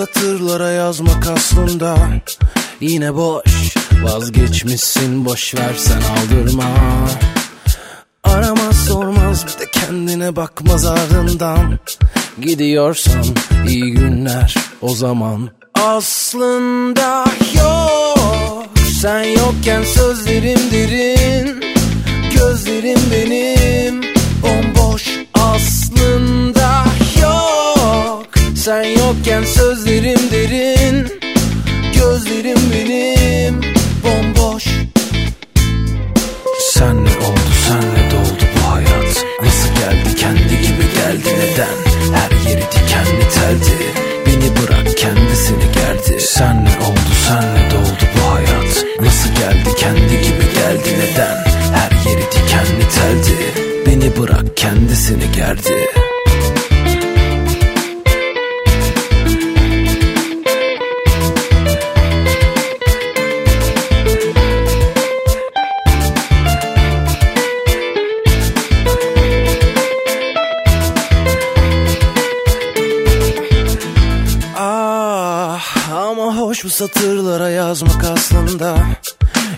satırlara yazmak aslında. Yine boş vazgeçmişsin boş ver sen aldırma. Aramaz sormaz bir de kendine bakmaz ardından Gidiyorsan iyi günler o zaman. Aslında yok sen yokken sözlerim derin. Gözlerim benim bomboş aslında Sen yokken sözlerim derin Gözlerim benim bomboş. Sen ne oldu senle doldu bu hayat. Nasıl geldi kendi gibi geldi neden? Her yeri dikenli teldi. Beni bırak kendisini gerdi. Sen ne oldu senle doldu bu hayat. Nasıl geldi kendi gibi geldi neden? Her yeri dikenli teldi. Beni bırak kendisini gerdi satırlara yazmak aslında.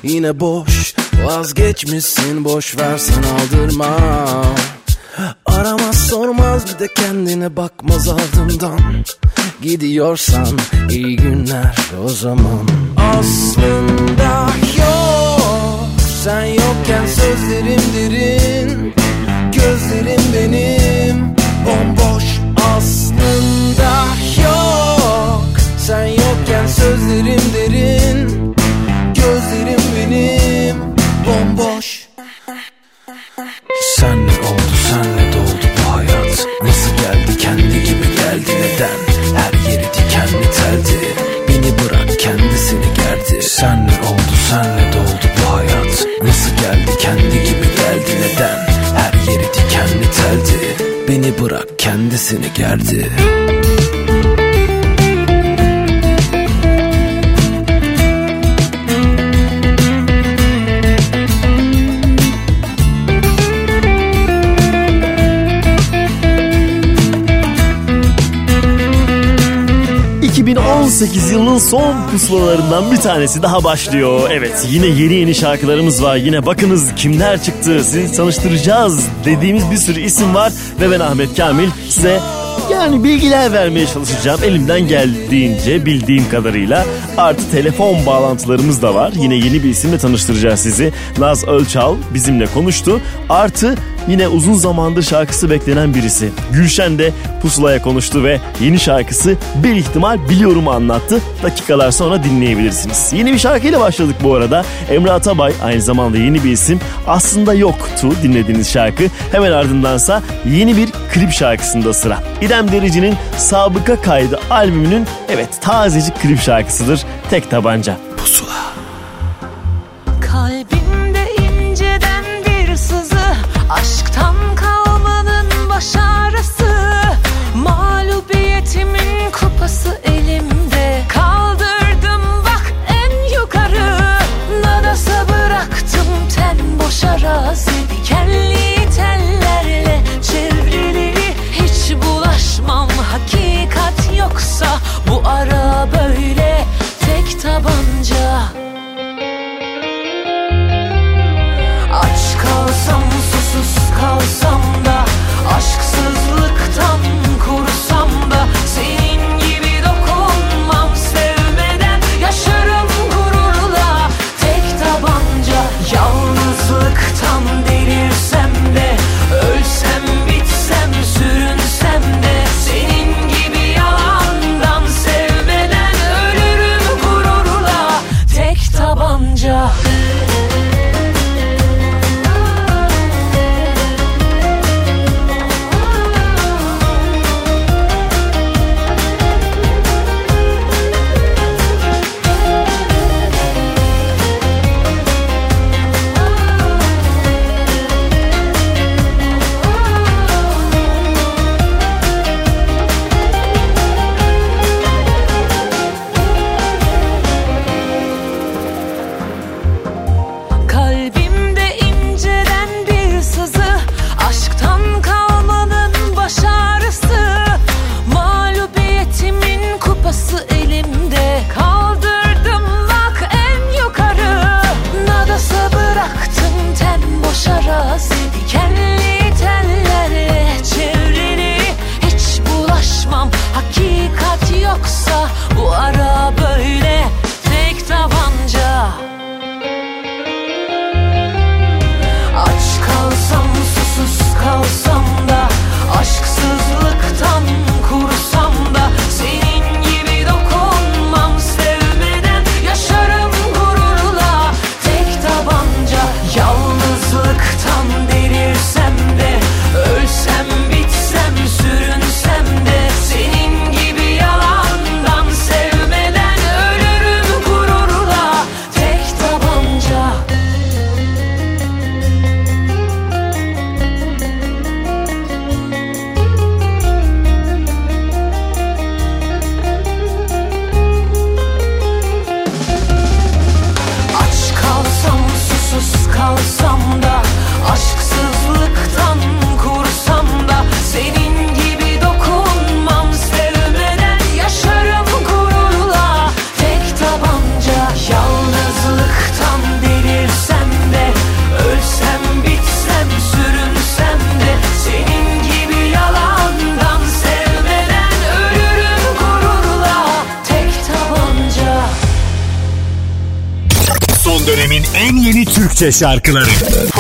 Yine boş vazgeçmişsin boş versen aldırma. Aramaz sormaz bir de kendine bakmaz ardından. Gidiyorsan iyi günler o zaman. Aslında yok sen yokken sözlerim derin. Gözlerim benim bomboş. Aslında yok Sen yokken sözlerim derin Gözlerim benim bomboş. Sen ne oldu senle doldu bu hayat? Nasıl geldi kendi gibi geldi neden? Her yeri dikenli teldi. Beni bırak kendisini gerdi. Sen ne oldu senle doldu bu hayat? Nasıl geldi kendi gibi geldi neden? Her yeri dikenli teldi. Beni bırak kendisini gerdi ...2018 yılının son pusulalarından bir tanesi daha başlıyor. Evet yine yeni yeni şarkılarımız var. Yine bakınız kimler çıktı sizi tanıştıracağız dediğimiz bir sürü isim var. Ve ben Ahmet Kamil size yani bilgiler vermeye çalışacağım elimden geldiğince bildiğim kadarıyla. Artı telefon bağlantılarımız da var. Yine yeni bir isimle tanıştıracağız sizi. Naz Ölçal bizimle konuştu. Artı yine uzun zamandır şarkısı beklenen birisi. Gülşen de Pusula'ya konuştu ve yeni şarkısı bir ihtimal biliyorumu anlattı. Dakikalar sonra dinleyebilirsiniz. Yeni bir şarkıyla başladık bu arada. Emre Atabay aynı zamanda yeni bir isim. Aslında yoktu dinlediğiniz şarkı. Hemen ardındansa yeni bir klip şarkısında sıra. İrem Derici'nin Sabıka Kaydı albümünün evet tazecik klip şarkısıdır. Tek tabanca. Pusula. arazi Dikenli tellerle çevrili. Hiç bulaşmam hakikat yoksa Bu ara böyle tek tabanca. Aç kalsam susuz kalsam da Aşksızlıktan Türkçe şarkıları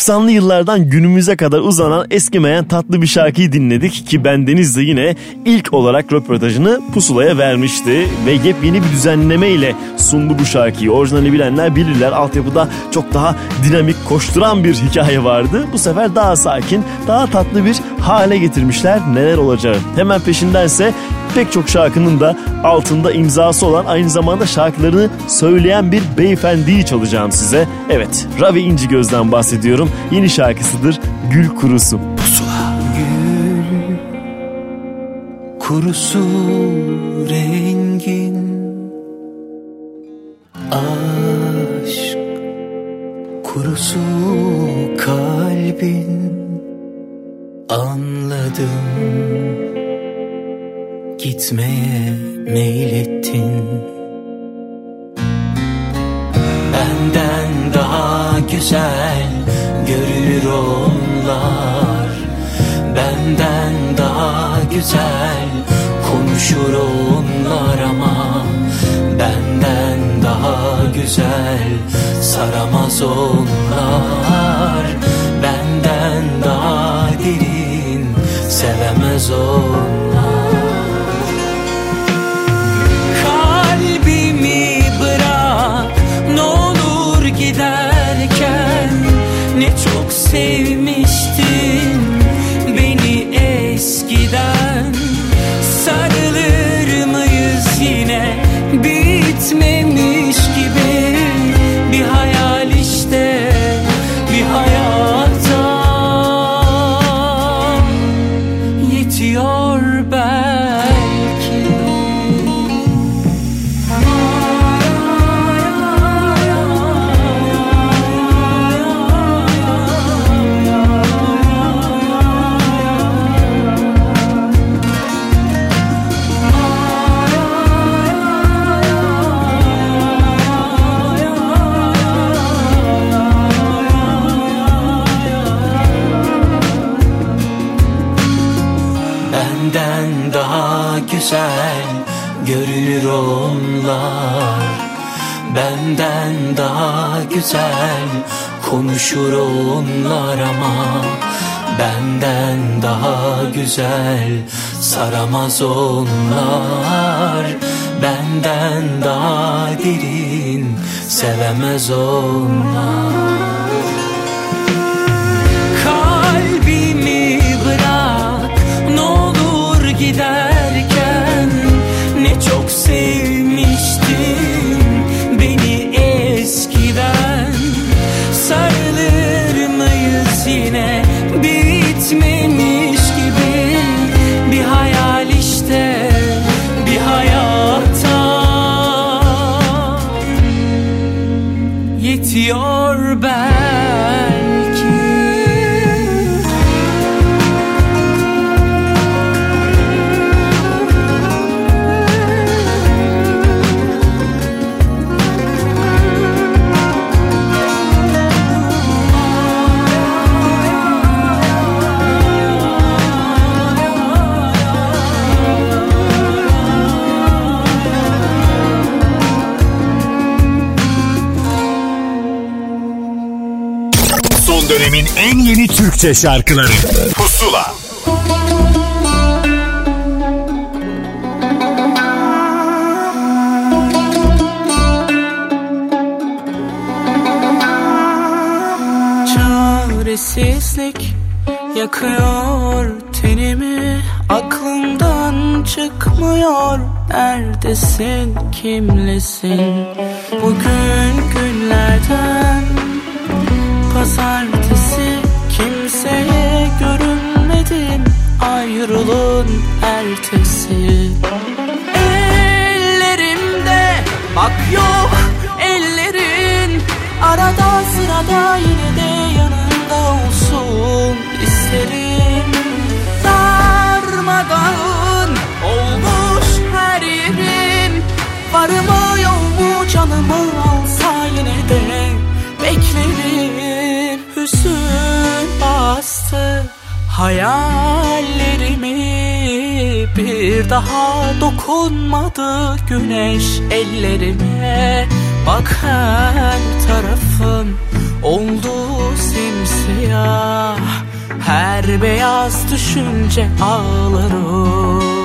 ...90'lı yıllardan günümüze kadar uzanan eskimeyen tatlı bir şarkıyı dinledik... ...ki bendeniz de yine ilk olarak röportajını Pusula'ya vermişti... ...ve yepyeni bir düzenleme ile sundu bu şarkıyı. Orijinali bilenler bilirler altyapıda çok daha dinamik koşturan bir hikaye vardı. Bu sefer daha sakin, daha tatlı bir hale getirmişler neler olacağı. Hemen peşindense pek çok şarkının da altında imzası olan aynı zamanda şarkılarını söyleyen bir beyefendiyi çalacağım size. Evet Ravi İnci Göz'den bahsediyorum. Yeni şarkısıdır Gül Kurusu. Pusula. Gül kurusu rengin Aşk kurusu kalbin Anladım gitmeye meylettin Benden daha güzel onlar Benden daha güzel konuşur onlar ama Benden daha güzel saramaz onlar. Benden daha derin sevemez onlar. Sevmiştin beni eskiden. Sarılır mıyız yine? Bitmemiş güzel konuşur onlar ama Benden daha güzel saramaz onlar. Benden daha derin sevemez onlar. Kalbimi bırak ne olur giderken yine bitmemiş dönemin en yeni Türkçe şarkıları. Pusula. Çaresizlik yakıyor tenimi. Aklımdan çıkmıyor. Neredesin? Kimlesin? Bugün günlerden Pazartesi Ayrılın ertesi. Ellerimde bak yok ellerin Arada sırada yine de yanında olsun isterim. Darmadağın olmuş her yerim Var mı yok mu canımı alsa yine de beklerim. Hüzün bastı hayallerimi Bir daha dokunmadı güneş ellerime. Bak her tarafım oldu simsiyah. Her beyaz düşünce ağlarım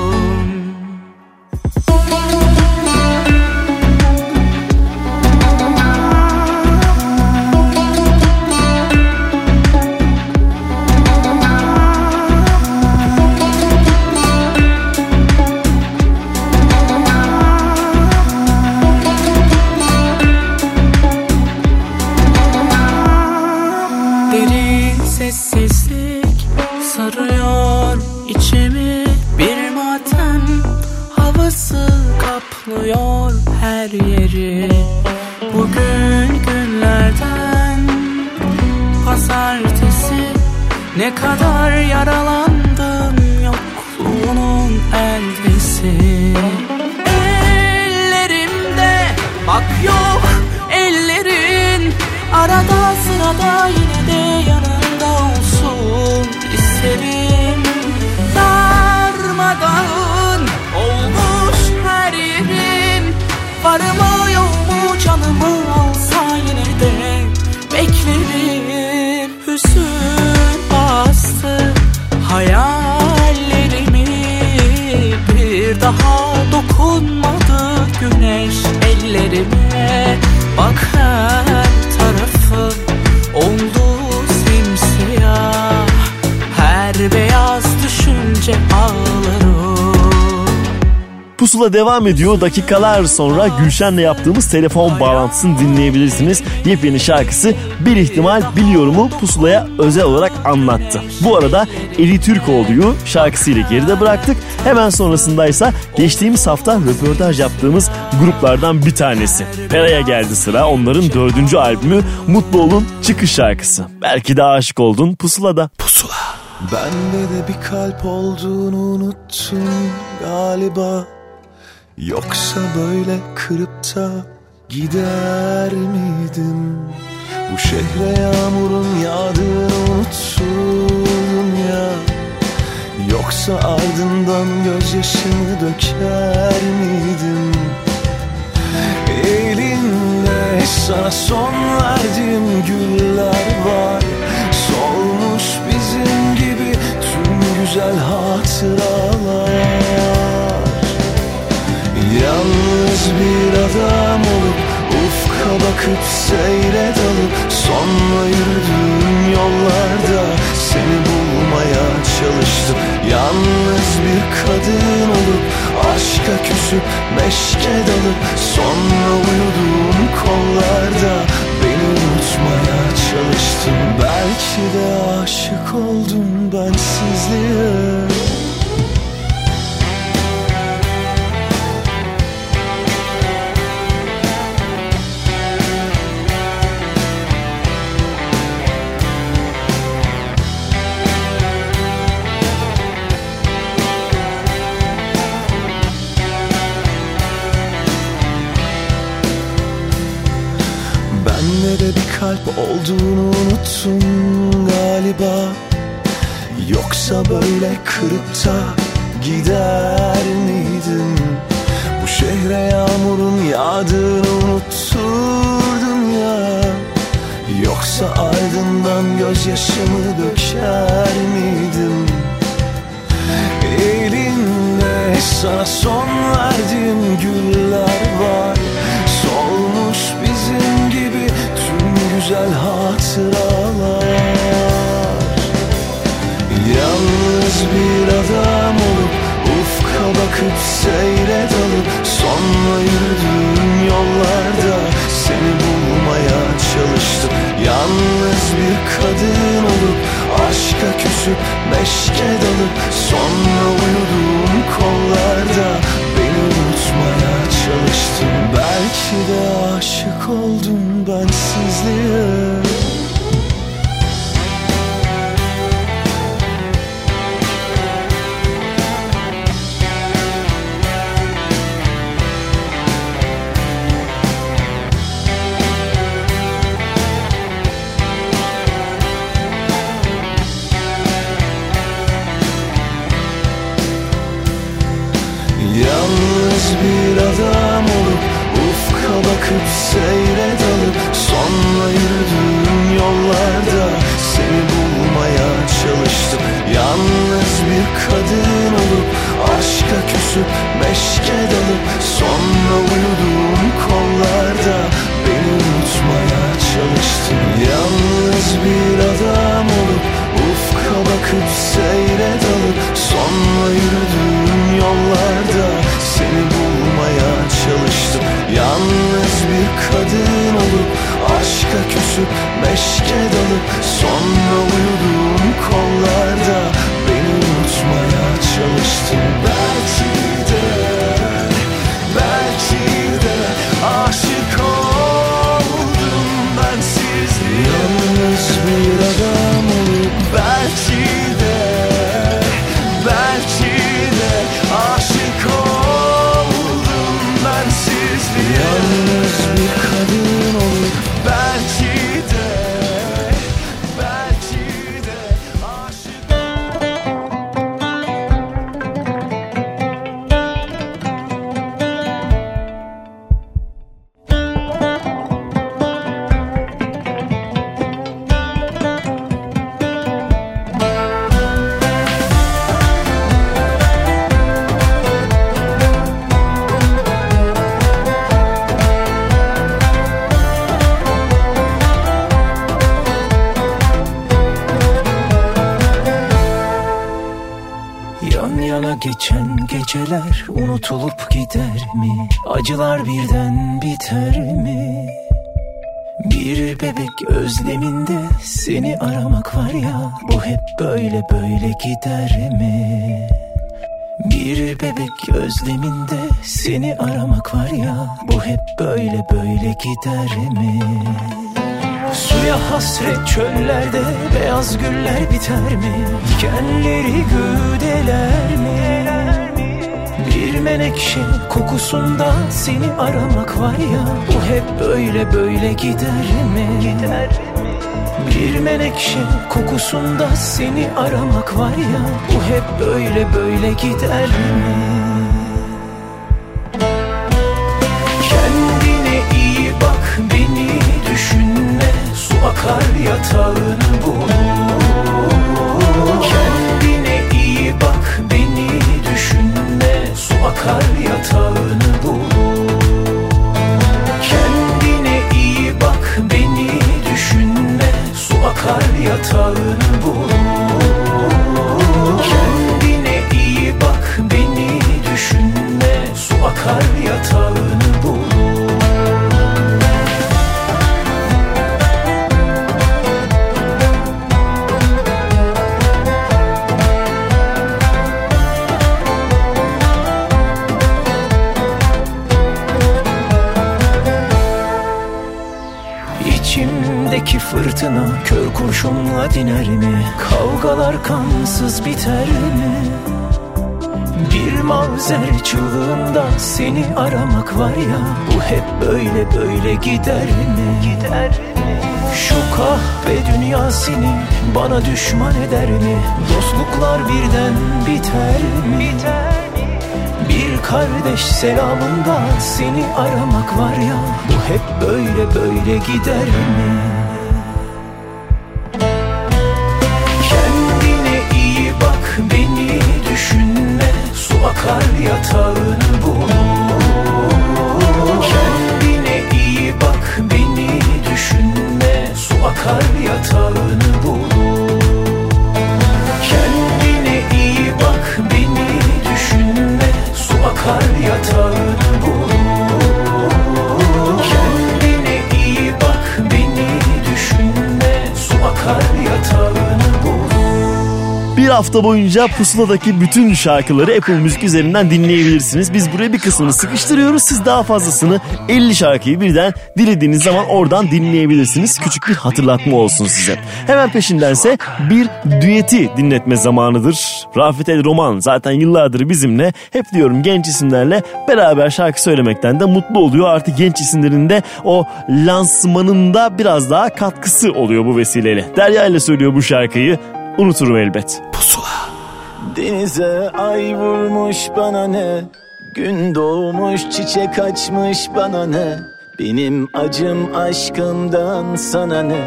Pusula devam ediyor. Dakikalar sonra Gülşen'le yaptığımız telefon bağlantısını dinleyebilirsiniz. Yepyeni şarkısı Bir ihtimal Biliyorum'u Pusula'ya özel olarak anlattı. Bu arada Eli Türkoğlu'yu şarkısıyla geride bıraktık. Hemen sonrasındaysa geçtiğimiz hafta röportaj yaptığımız gruplardan bir tanesi. Pera'ya geldi sıra. Onların dördüncü albümü Mutlu Olun çıkış şarkısı. Belki de aşık oldun Pusula'da. Pusula. Bende de bir kalp olduğunu unuttum galiba Yoksa böyle kırıp da gider miydim? Bu şehre yağmurun yağdığını unuttun ya Yoksa ardından gözyaşımı döker miydim? Elinde sana son verdiğim güller var Solmuş bizim gibi tüm güzel hatıralar Yalnız bir adam olup ufka bakıp seyre dalıp Sonra yürüdüğüm yollarda seni bulmaya çalıştım. Yalnız bir kadın olup aşka küsüp meşke dalıp Sonra uyuduğum kollarda beni unutmaya çalıştım. Belki de aşık oldum bensizliğe kalp olduğunu unuttum galiba. Yoksa böyle kırıp da gider miydim? Bu şehre yağmurun yağdığını unutturdun ya. Yoksa ardından gözyaşımı döker miydim? Elinde sana son verdiğim güller var güzel hatıralar. Yalnız bir adam olup ufka bakıp seyre dalıp Sonra yürüdüğüm yollarda seni bulmaya çalıştım. Yalnız bir kadın olup aşka küsüp meşke dalıp Sonra uyuduğum kollarda unutmaya çalıştım. Belki de aşık oldum bensizliğe hep böyle böyle gider mi? Bir bebek özleminde seni aramak var ya Bu hep böyle böyle gider mi? Suya hasret çöllerde beyaz güller biter mi? Dikenleri güdeler mi? Bir menekşe kokusunda seni aramak var ya Bu hep böyle böyle gider mi? Gider bir menekşe kokusunda seni aramak var ya Bu hep böyle böyle gider mi? Kendine iyi bak beni düşünme Su akar yatağını bulur Kendine iyi bak beni düşünme Su akar yatağını bulur akar yatağını bulur. Kendine iyi bak beni düşünme. Su akar yatağını fırtına kör kurşunla diner mi? Kavgalar kansız biter mi? Bir mavzer çığlığında seni aramak var ya Bu hep böyle böyle gider mi? Gider mi? Şu kahve dünya seni bana düşman eder mi? Dostluklar birden biter mi? Biter mi? Bir kardeş selamında seni aramak var ya Bu hep böyle böyle gider mi? Hafta boyunca Pusula'daki bütün şarkıları Apple Müzik üzerinden dinleyebilirsiniz. Biz buraya bir kısmını sıkıştırıyoruz. Siz daha fazlasını 50 şarkıyı birden dilediğiniz zaman oradan dinleyebilirsiniz. Küçük bir hatırlatma olsun size. Hemen peşindense bir düeti dinletme zamanıdır. Rafet El Roman zaten yıllardır bizimle. Hep diyorum genç isimlerle beraber şarkı söylemekten de mutlu oluyor. Artık genç isimlerin de o lansmanında biraz daha katkısı oluyor bu vesileyle. Derya ile söylüyor bu şarkıyı. Unuturum elbet. Denize ay vurmuş bana ne? Gün doğmuş çiçek açmış bana ne? Benim acım aşkımdan sana ne?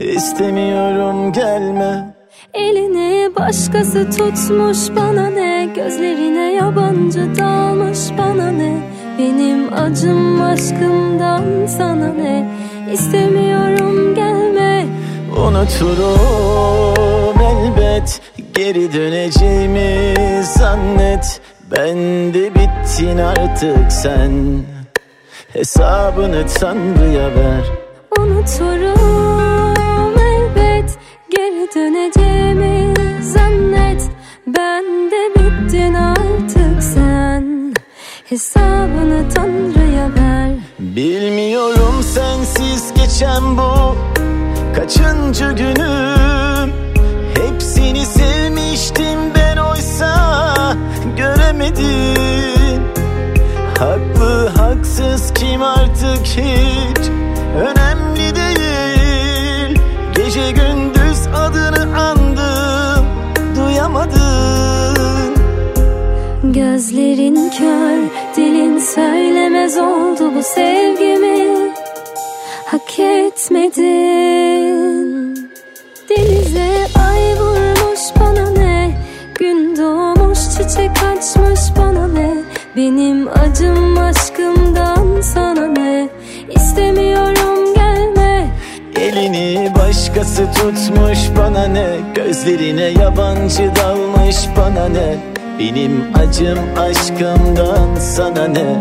İstemiyorum gelme. Elini başkası tutmuş bana ne? Gözlerine yabancı dalmış bana ne? Benim acım aşkımdan sana ne? İstemiyorum gelme Unuturum elbet Geri döneceğimi zannet. Ben de bittin artık sen. Hesabını Tanrı'ya ver. Unuturum elbet Geri döneceğimi zannet. Ben de bittin artık sen. Hesabını Tanrı'ya ver. Bilmiyorum sensiz geçen bu Kaçıncı günüm? Hepsini sevmiştim ben oysa Göremedim. Haklı haksız kim artık hiç? Önemli değil. Gece gündüz adını andım Duyamadın Gözlerin kör, dilin söylemez oldu bu sevgimi Hak etmedin. Denize ay vurmuş bana ne? Gün doğmuş çiçek açmış bana ne? Benim acım aşkımdan sana ne? İstemiyorum gelme. Elini başkası tutmuş bana ne? Gözlerine yabancı dalmış bana ne? Benim acım aşkımdan sana ne?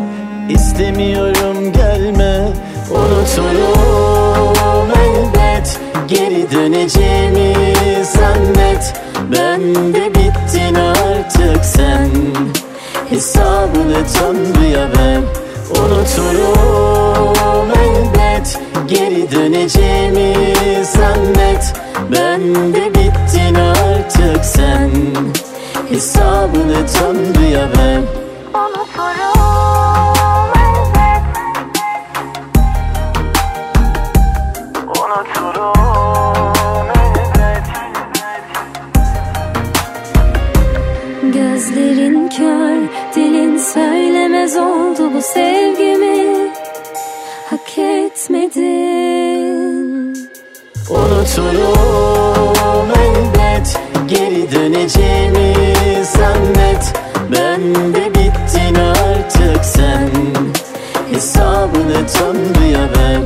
İstemiyorum gelme Unuturum elbet Geri döneceğimi zannet. Ben de bittin artık sen. Hesabını Tanrı'ya ver. Unuturum elbet Geri döneceğimi zannet. Ben de bittin artık sen. Hesabını Tanrı'ya ver. Gözlerin söylemez oldu bu sevgimi. Hak etmedin. Unuturum elbet. Geri döneceğimi zannet. Ben de bittin artık sen. Hesabını Tanrı'ya ver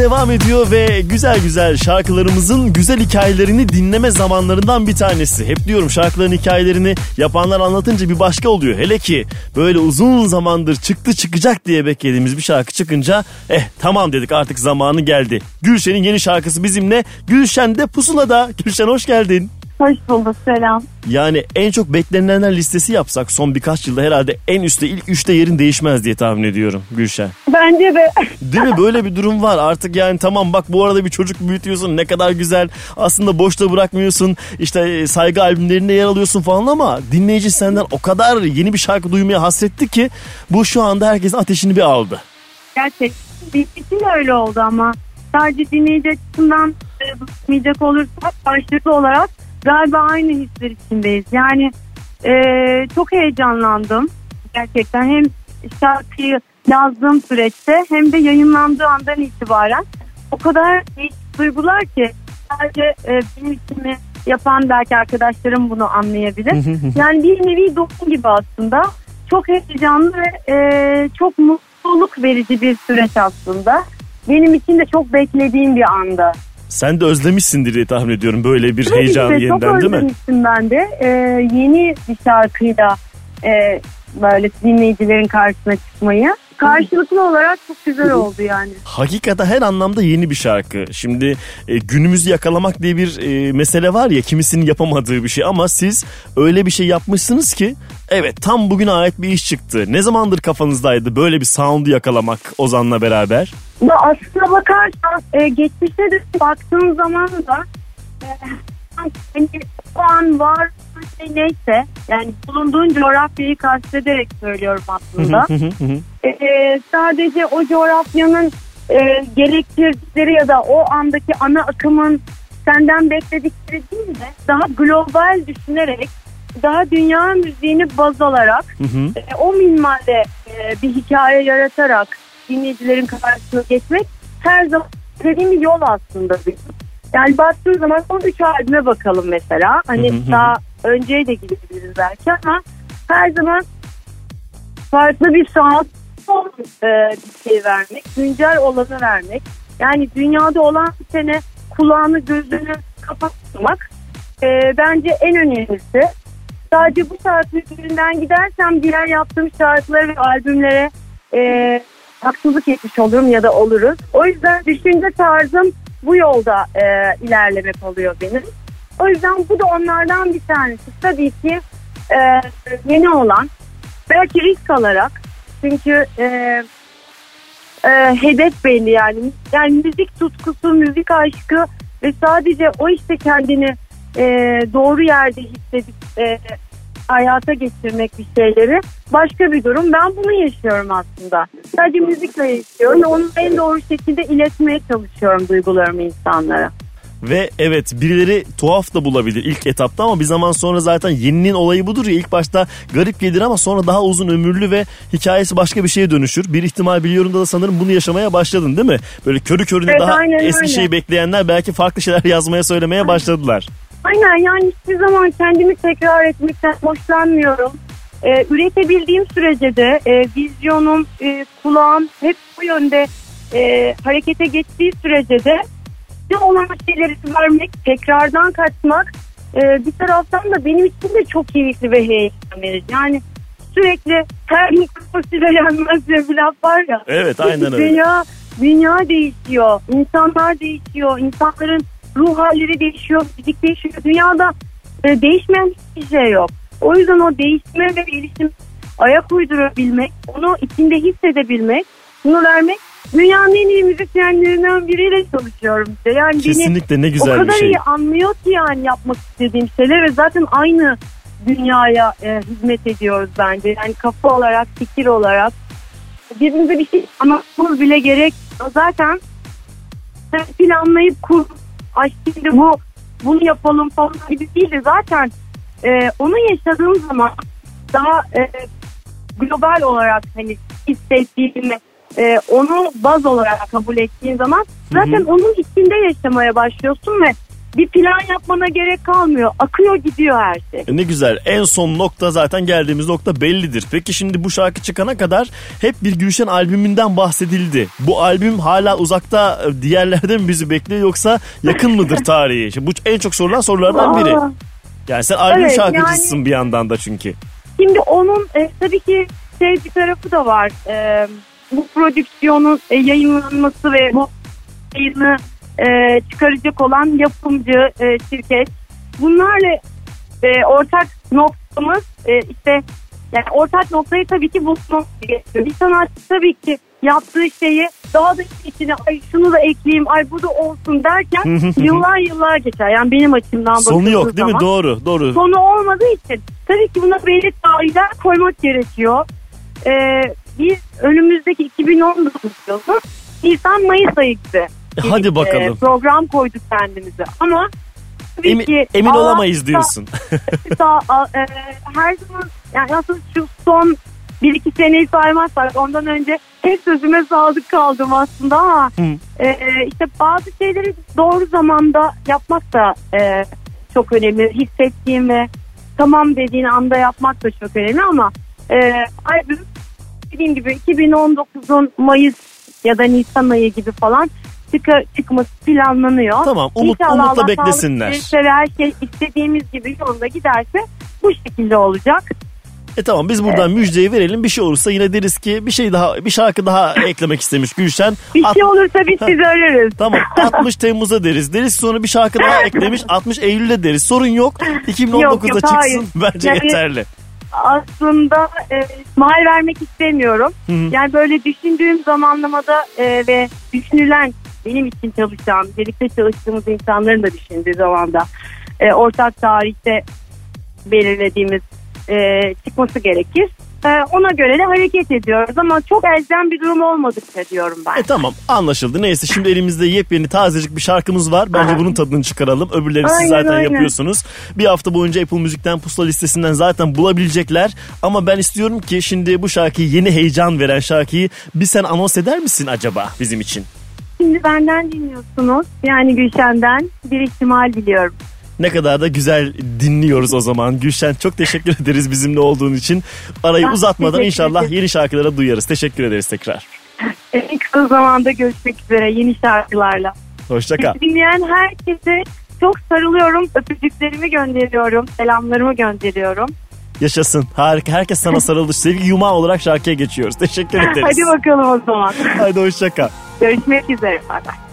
devam ediyor ve güzel güzel şarkılarımızın güzel hikayelerini dinleme zamanlarından bir tanesi. Hep diyorum şarkıların hikayelerini yapanlar anlatınca bir başka oluyor. Hele ki böyle uzun zamandır çıktı çıkacak diye beklediğimiz bir şarkı çıkınca eh tamam dedik artık zamanı geldi. Gülşen'in yeni şarkısı bizimle. Gülşen de Pusula'da. Gülşen hoş geldin. Hoş bulduk selam. Yani en çok beklenenler listesi yapsak son birkaç yılda herhalde en üstte ilk üçte yerin değişmez diye tahmin ediyorum Gülşen. Bence de Değil mi? Böyle bir durum var. Artık yani tamam bak bu arada bir çocuk büyütüyorsun. Ne kadar güzel. Aslında boşta bırakmıyorsun. İşte e, saygı albümlerinde yer alıyorsun falan ama dinleyici senden o kadar yeni bir şarkı duymaya hasretti ki bu şu anda herkesin ateşini bir aldı. gerçekten için de öyle oldu ama sadece dinleyici açısından e, bakmayacak olursak karşılıklı olarak galiba aynı hisler içindeyiz. Yani e, çok heyecanlandım gerçekten hem şarkıyı yazdığım süreçte hem de yayınlandığı andan itibaren o kadar değişik duygular ki sadece e, benim içimi yapan belki arkadaşlarım bunu anlayabilir. yani bir nevi dokun gibi aslında. Çok heyecanlı ve e, çok mutluluk verici bir süreç aslında. Benim için de çok beklediğim bir anda. Sen de özlemişsindir diye tahmin ediyorum böyle bir Tabii heyecanı de yeniden çok değil mi? özlemiştim ben de. Ee, yeni bir şarkıyla e, böyle dinleyicilerin karşısına çıkmayı. Karşılıklı olarak çok güzel oldu yani. Hakikaten her anlamda yeni bir şarkı. Şimdi e, günümüzü yakalamak diye bir e, mesele var ya kimisinin yapamadığı bir şey ama siz öyle bir şey yapmışsınız ki evet tam bugüne ait bir iş çıktı. Ne zamandır kafanızdaydı böyle bir sound'u yakalamak Ozan'la beraber? Ya aslına bakarsan e, geçmişte de baktığım zaman da e, hani o an var şey neyse yani bulunduğun coğrafyayı kastederek söylüyorum aslında. E, sadece o coğrafyanın e, gerektirdikleri ya da o andaki ana akımın senden bekledikleri değil de daha global düşünerek daha dünya müziğini baz alarak e, o minvalde e, bir hikaye yaratarak dinleyicilerin karşısına geçmek her zaman dediğim bir yol aslında bizim. Yani baktığın zaman son üç albüme bakalım mesela. Hani daha önceye de gidebiliriz belki ama her zaman farklı bir sound e, bir şey vermek, güncel olanı vermek. Yani dünyada olan sene kulağını gözünü kapatmak e, bence en önemlisi. Sadece bu şarkı üzerinden gidersem diğer yaptığım şarkılara ve albümlere e, haksızlık etmiş olurum ya da oluruz. O yüzden düşünce tarzım bu yolda e, ilerlemek oluyor benim. O yüzden bu da onlardan bir tanesi. Tabii ki e, yeni olan belki risk alarak çünkü e, e, hedef belli yani. Yani müzik tutkusu, müzik aşkı ve sadece o işte kendini e, doğru yerde hissedip e, hayata geçirmek bir şeyleri başka bir durum. Ben bunu yaşıyorum aslında. Sadece müzikle yaşıyorum onu en doğru şekilde iletmeye çalışıyorum duygularımı insanlara. Ve evet birileri tuhaf da bulabilir ilk etapta ama bir zaman sonra zaten yeninin olayı budur ya ilk başta garip gelir ama sonra daha uzun ömürlü ve hikayesi başka bir şeye dönüşür. Bir ihtimal biliyorum da sanırım bunu yaşamaya başladın değil mi? Böyle körü körüne Evet, daha aynen eski öyle. şeyi bekleyenler belki farklı şeyler yazmaya söylemeye başladılar. Aynen yani hiçbir zaman kendimi tekrar etmekten hoşlanmıyorum. Ee, üretebildiğim sürece de e, vizyonum, e, kulağım hep bu yönde e, harekete geçtiği sürece de ne olan şeyleri vermek, tekrardan kaçmak e, bir taraftan da benim için de çok keyifli ve heyecan verici. Yani sürekli her mikrofosuyla yenmez diye bir laf var ya. Evet aynen öyle. Dünya, dünya değişiyor. insanlar değişiyor. insanların ruh halleri değişiyor. Fizik değişiyor. Dünyada e, değişmeyen hiçbir şey yok. O yüzden o değişme ve gelişim ayak uydurabilmek, onu içinde hissedebilmek, bunu vermek dünyanın en iyi müzisyenlerinden biriyle çalışıyorum işte. Yani beni Kesinlikle ne o güzel kadar bir şey. iyi anlıyor ki yani yapmak istediğim şeyler ve zaten aynı dünyaya e, hizmet ediyoruz bence. Yani kafa olarak, fikir olarak birbirimize bir şey anlatmamız bile gerek. Zaten planlayıp kur. Ay şimdi bu bunu yapalım falan gibi değil de zaten e, onu yaşadığın zaman daha e, global olarak hani hissettiğini e, onu baz olarak kabul ettiğin zaman zaten onun içinde yaşamaya başlıyorsun ve bir plan yapmana gerek kalmıyor. Akıyor gidiyor her şey. E, Ne güzel. En son nokta zaten geldiğimiz nokta bellidir. Peki şimdi bu şarkı çıkana kadar hep bir Gülşen albümünden bahsedildi. Bu albüm hala uzakta e, diğerlerden mi bizi bekliyor yoksa yakın mıdır tarihi? Şimdi bu en çok sorulan sorulardan biri. Yani sen albüm Evet, şarkıcısın yani- bir yandan da çünkü. Şimdi onun e, tabii ki şey bir tarafı da var. E, bu prodüksiyonun e, yayınlanması ve bu yayını e, çıkaracak olan yapımcı e, şirket. Bunlarla e, ortak noktamız e, işte yani ortak noktayı tabii ki bulmak gerekiyor. Bir sanatçı tabii ki yaptığı şeyi daha da içine ay şunu da ekleyeyim ay bu da olsun derken yıllar yıllar geçer. Yani benim açımdan Sonu yok değil mi? zaman Doğru, doğru. sonu olmadığı için tabii ki buna belli tarihler koymak gerekiyor. Ee, biz önümüzdeki 2019 yılı Nisan Mayıs ayı gibi E, hadi bir, bakalım. e, program koyduk kendimize ama tabii Emin, ki emin Allah- olamayız diyorsun. da- a- e, her zaman yani aslında şu son bir iki seneyi saymazsak ondan önce hep sözüme sadık kaldım aslında ama Hı. e, işte bazı şeyleri doğru zamanda yapmak da e, çok önemli. Hissettiğim ve tamam dediğin anda yapmak da çok önemli ama e, albüm dediğim gibi 2019'un Mayıs ya da Nisan ayı gibi falan çıka, çıkması planlanıyor. Tamam, umut- İnşallah umutla Allah beklesinler. ve her şey istediğimiz gibi yolunda giderse bu şekilde olacak. E tamam biz buradan müjdeyi verelim. Bir şey olursa yine deriz ki bir şey daha bir şarkı daha eklemek istemiş Gülşen. Bir At- şey olursa biz sizi ararız. Tamam 60 Temmuz'a deriz. Deriz sonra bir şarkı daha eklemiş 60 Eylül'e deriz. Sorun yok. 2019'da Yok, yok, çıksın. hayır. Bence Yani- yeterli. aslında e, mal vermek istemiyorum. Hı hı. Yani böyle düşündüğüm zamanlamada e, ve düşünülen benim için çalışan, birlikte çalıştığımız insanların da düşündüğü zamanda e, ortak tarihte belirlediğimiz e, çıkması gerekir. E, ona göre de hareket ediyoruz ama çok elzem bir durum olmadıkça diyorum ben. E tamam anlaşıldı. Neyse şimdi elimizde yepyeni tazecik bir şarkımız var. Bence bunun tadını çıkaralım. Öbürleri siz Aynen, zaten aynen. yapıyorsunuz. Bir hafta boyunca Apple Müzik'ten pusula listesinden zaten bulabilecekler. Ama ben istiyorum ki şimdi bu şarkıyı yeni heyecan veren şarkıyı bir sen anons eder misin acaba bizim için? Şimdi benden dinliyorsunuz. Yani Gülşen'den bir ihtimal biliyorum. Ne kadar da güzel dinliyoruz o zaman. Gülşen çok teşekkür ederiz bizimle olduğun için. Arayı Ben uzatmadan inşallah yeni şarkılara duyarız. Teşekkür ederiz tekrar. En kısa zamanda görüşmek üzere yeni şarkılarla. Hoşça kal. Bizi dinleyen herkese çok sarılıyorum. Öpücüklerimi gönderiyorum. Selamlarımı gönderiyorum. Yaşasın. Harika. Herkes sana sarıldı. Sevgi yumağı olarak şarkıya geçiyoruz. Teşekkür ederiz. Hadi bakalım o zaman. Hadi hoşça kal. Görüşmek üzere. Bay bay.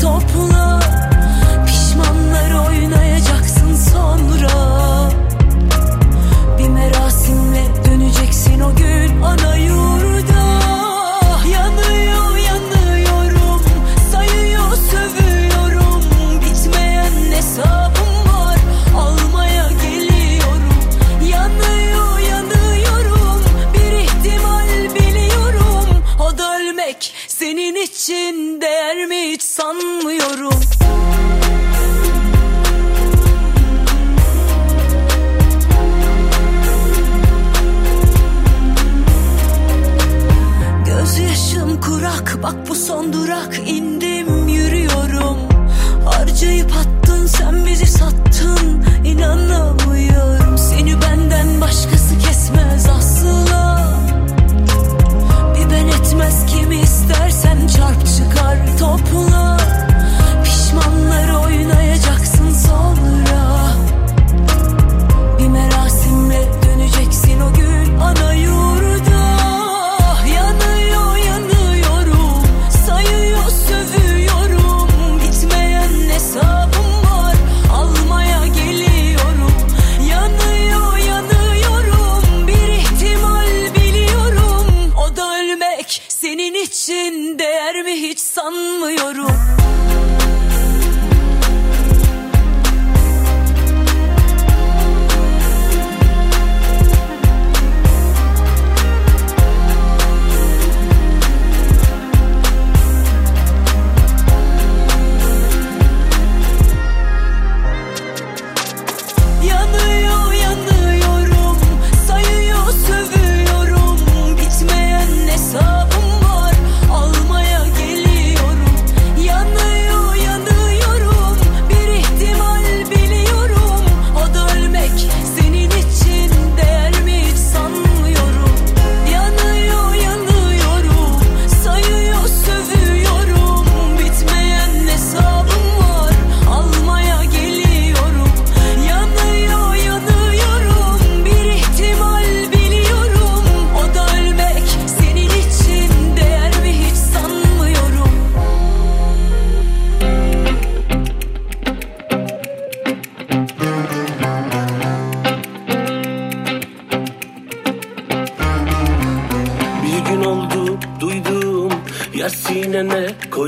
topla. Pişmanlar oynayacaksın sonra. Bir merasimle döneceksin o gün. Senin için değer mi hiç sanmıyorum. Göz yaşım kurak bak bu son durak indim yürüyorum. Harcayıp attın sen bizi sattın inanamıyorum. Seni benden başkası kesmez asla. Bir ben etmez kimi istersen çarp çıkar topla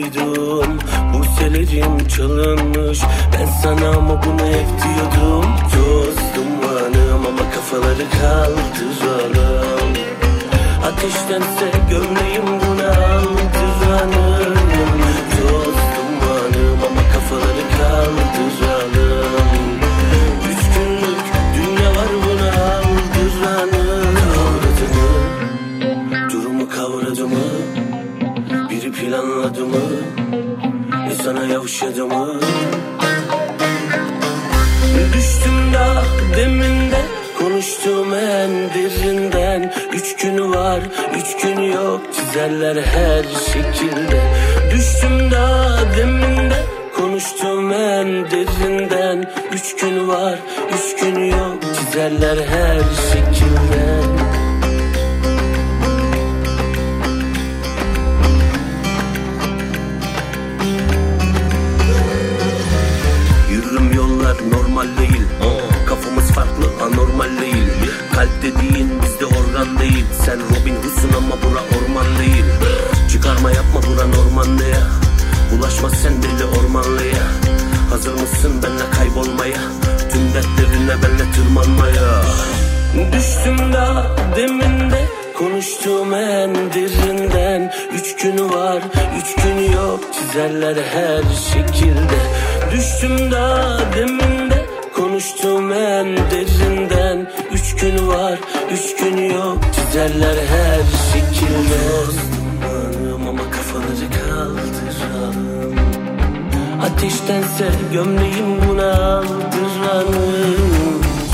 koydum. Bu selerim çalınmış. Ben sana ama bunu ev diyordum. Toz dumanım ama kafaları kaldıralım Ateştense gömleğim Çizerler her şekilde. Düştüm da deminde Konuştuğum en derinden. Üç günü var, üç günü yok Çizerler her şekilde. Yürürüm yollar normal değil. Kafamız farklı anormal değil. Kalp dediğin bizde organ değil. Sen Robin Hood'sun ama bura orman değil. Çıkarma yapma bura normal ya? Bulaşma sen deli ormanlıya. Hazır mısın benle kaybolmaya? Tüm dertlerine benle tırmanmaya. Düştüm da deminde Konuştuğum en derinden. Üç günü var, üç günü yok Çizerler her şekilde. Düştüm da deminde Konuştuğum en derinden. Üç günü var, üç günü yok Çizerler her şekilde Dumanım ama kafaları kaldıralım Ateştense gömleğim buna aldıranım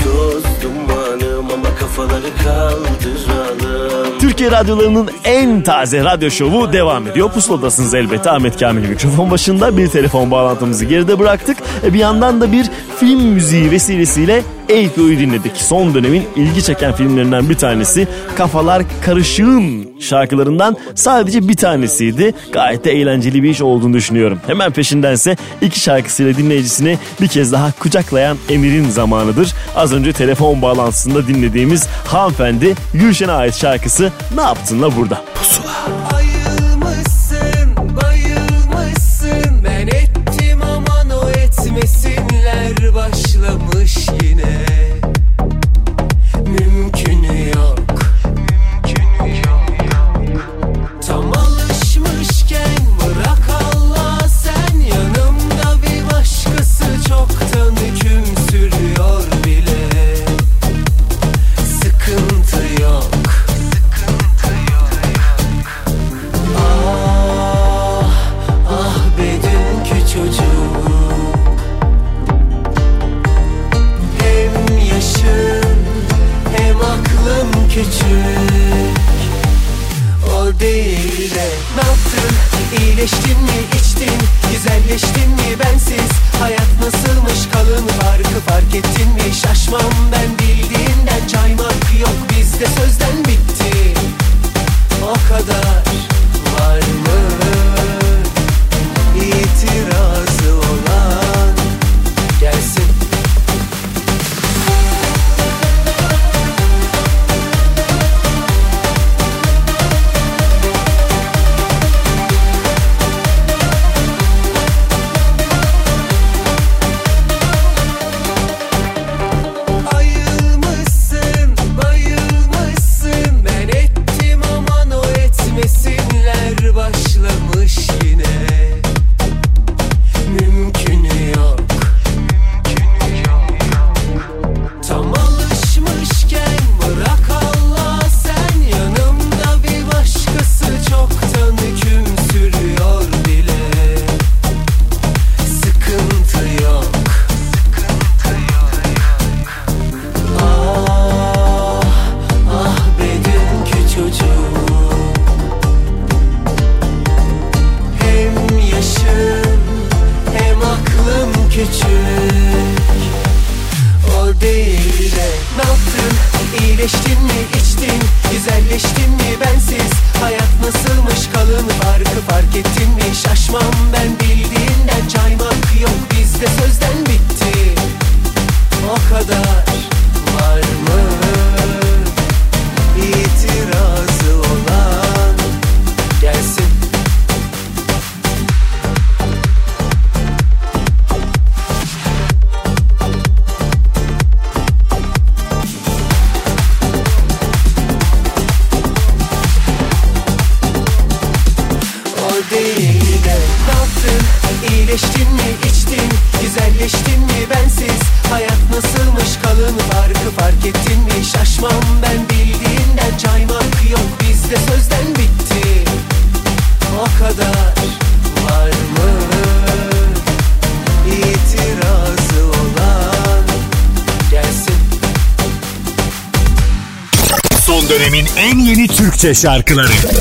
Toz dumanım ama kafaları kaldıralım Türkiye radyolarının en taze radyo şovu devam ediyor. Pusuladasınız elbette Ahmet Kamil mikrofon başında. Bir telefon bağlantımızı geride bıraktık. E bir yandan da bir film müziği vesilesiyle Eiko'yu dinledik. Son dönemin ilgi çeken filmlerinden bir tanesi. Kafalar Karışığın şarkılarından sadece bir tanesiydi. Gayet de eğlenceli bir iş olduğunu düşünüyorum. Hemen peşindense iki şarkısıyla dinleyicisini bir kez daha kucaklayan Emir'in zamanıdır. Az önce telefon bağlantısında dinlediğimiz hanımefendi Gülşen'e ait şarkısı Ne Yaptın La Burada? Pusula. Bizde sözden bitti. O kadar. Türkçe şarkıları.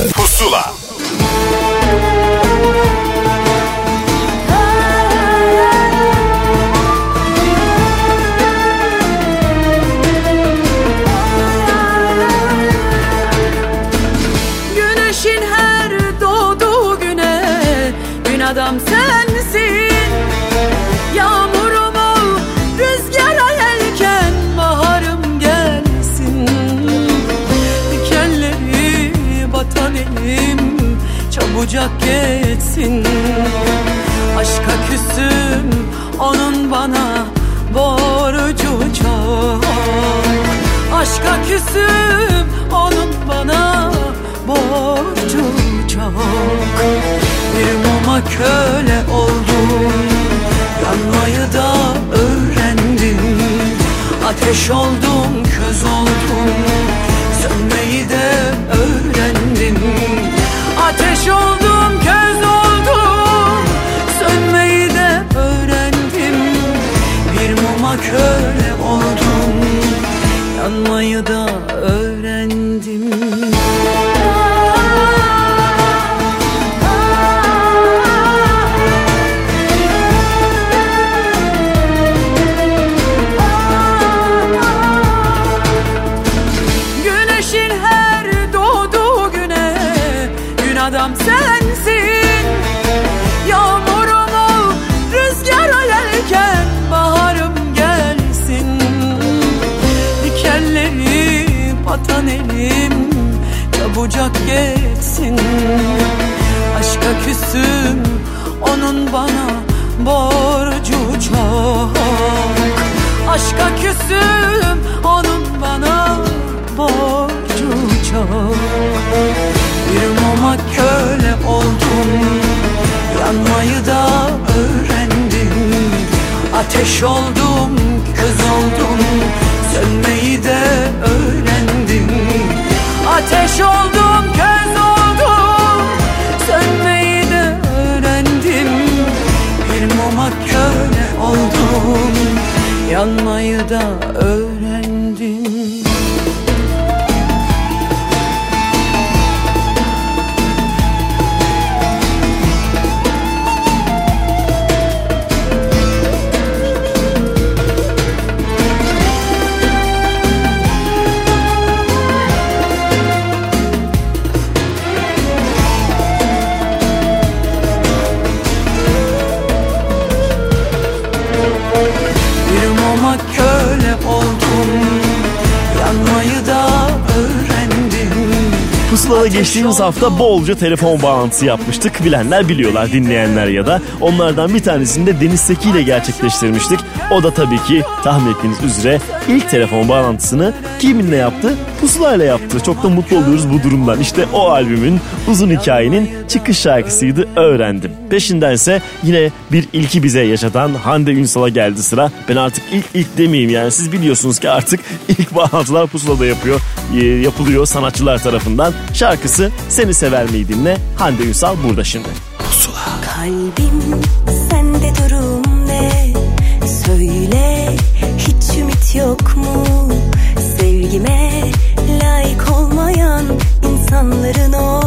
bırak geçsin. Aşka küsüm onun bana borcu çok. Aşka küsüm onun bana borcu çok. Bir muma köle oldum Yanmayı da öğrendim. Ateş oldum, kız oldum Sönmeyi de öğrendim. Ateş oldum, köz oldum. Sönmeyi de öğrendim. Bir muma köle oldum. Yanmayı da öğrendim. Pusula'da geçtiğimiz hafta bolca telefon bağlantısı yapmıştık. Bilenler biliyorlar, dinleyenler ya da. Onlardan bir tanesini de Deniz Seki ile gerçekleştirmiştik. O da tabii ki tahmin ettiğiniz üzere ilk telefon bağlantısını kiminle yaptı? Pusula ile yaptı. Çok da mutlu oluyoruz bu durumdan. İşte o albümün uzun hikayenin çıkış şarkısıydı öğrendim. Peşindense yine bir ilki bize yaşatan Hande Ünsal'a geldi sıra. Ben artık ilk ilk demeyeyim yani siz biliyorsunuz ki artık ilk bağlantılar pusulada yapıyor, yapılıyor sanatçılar tarafından. Şarkısı Seni Sever Miydim'le Hande Ünsal burada şimdi. Pusula. Kalbim sende durum ne? Söyle hiç ümit yok mu? Sevgime layık olmayan insanların olur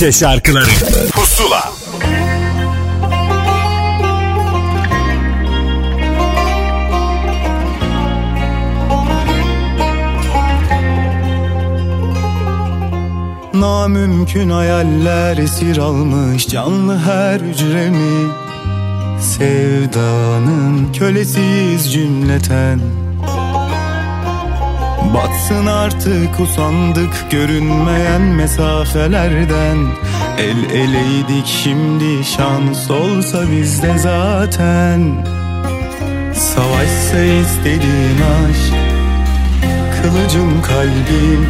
Türkçe şarkıları. Pusula. Namümkün hayaller esir almış canlı her hücremi Sevdanın kölesiyiz cümleten Batsın artık usandık görünmeyen mesafelerden. El eleydik şimdi şans olsa bizde zaten. Savaşsa istediğin aşk Kılıcım kalbim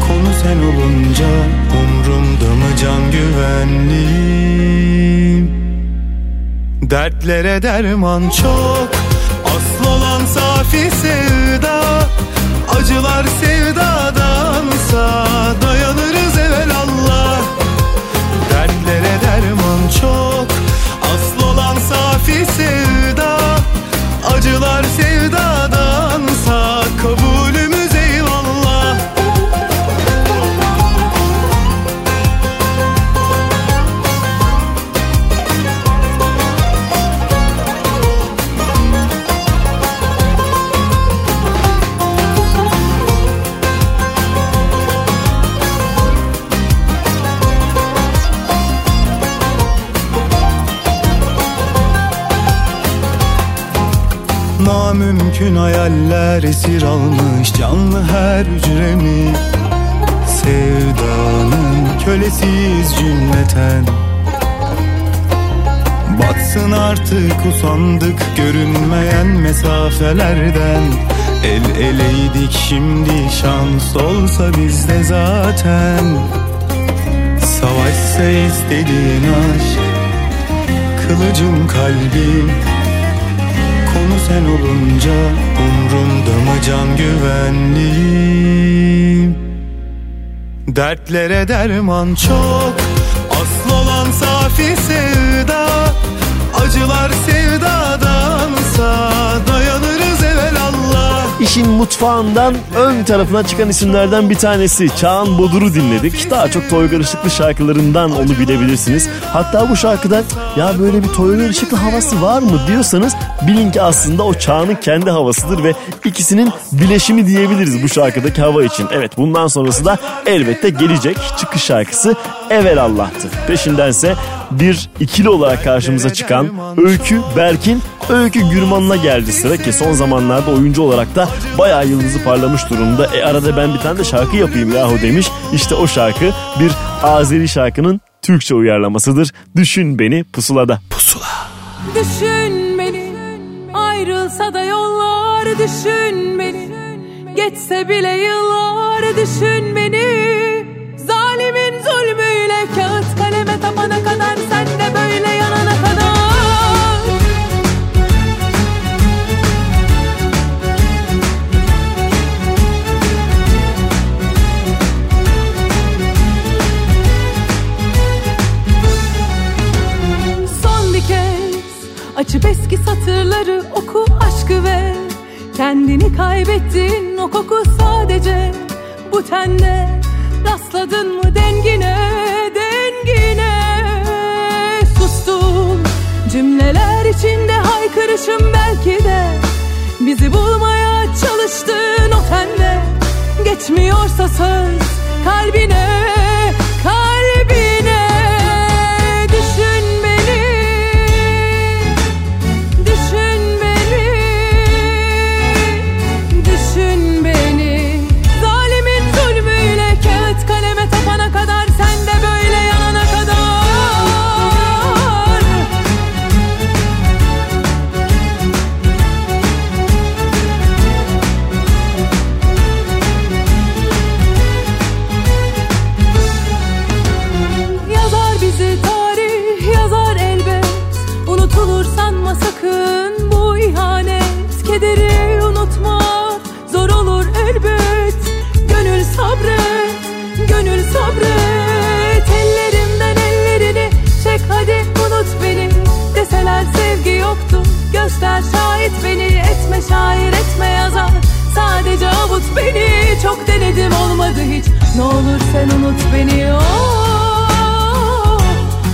Konu sen olunca umrumda mı can güvenliğim? Dertlere derman çok Asıl olan safi sevda Acılar sevdadansa Dayanırız evelallah Dertlere derman çok Asıl olan safi sevda. Acılar sevdadansa Namümkün hayaller esir almış canlı her hücremi. Sevdanın kölesiyiz cümleten. Batsın artık usandık görünmeyen mesafelerden. El eleydik şimdi şans olsa bizde zaten. Savaşsa istediğin aşk Kılıcım kalbim Konu sen olunca umrumda mı can güvenliğim Dertlere derman çok Asıl olan safi sevda Acılar sevdadansa. İşin mutfağından ön tarafına çıkan isimlerden bir tanesi Çağan Bodur'u dinledik. Daha çok Toygar Işıklı şarkılarından onu bilebilirsiniz. Hatta bu şarkıda ya böyle bir Toygar Işıklı havası var mı diyorsanız bilin ki aslında o Çağan'ın kendi havasıdır ve ikisinin bileşimi diyebiliriz bu şarkıdaki hava için. Evet bundan sonrası da elbette gelecek çıkış şarkısı Allah'tı. Peşindense bir ikili olarak karşımıza çıkan Öykü Berkin Öykü Gürman'la geldi sıra ki son zamanlarda oyuncu olarak da bayağı yıldızı parlamış durumda. E arada ben bir tane de şarkı yapayım yahu demiş. İşte o şarkı bir Azeri şarkının Türkçe uyarlamasıdır. Düşün beni pusulada. Pusula. Düşün beni ayrılsa da yollar düşün beni. Geçse bile yıllar düşün beni. Tapana kadar sen de böyle yanana kadar. Son bir kez açıp eski satırları oku aşkı ve kendini kaybettin o koku sadece bu tende rastladın mı dengine cümleler içinde haykırışım belki de bizi bulmaya çalıştın o tende geçmiyorsa söz kalbine kalbine göster şahit beni Etme şair etme yazar. Sadece avut beni Çok denedim olmadı hiç. Ne olur sen unut beni oh,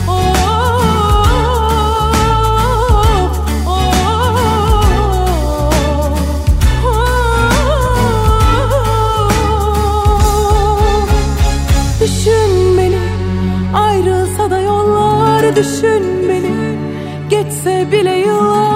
oh, Düşün beni ayrılsa da yollar düşün beni. Geçse bile yıllar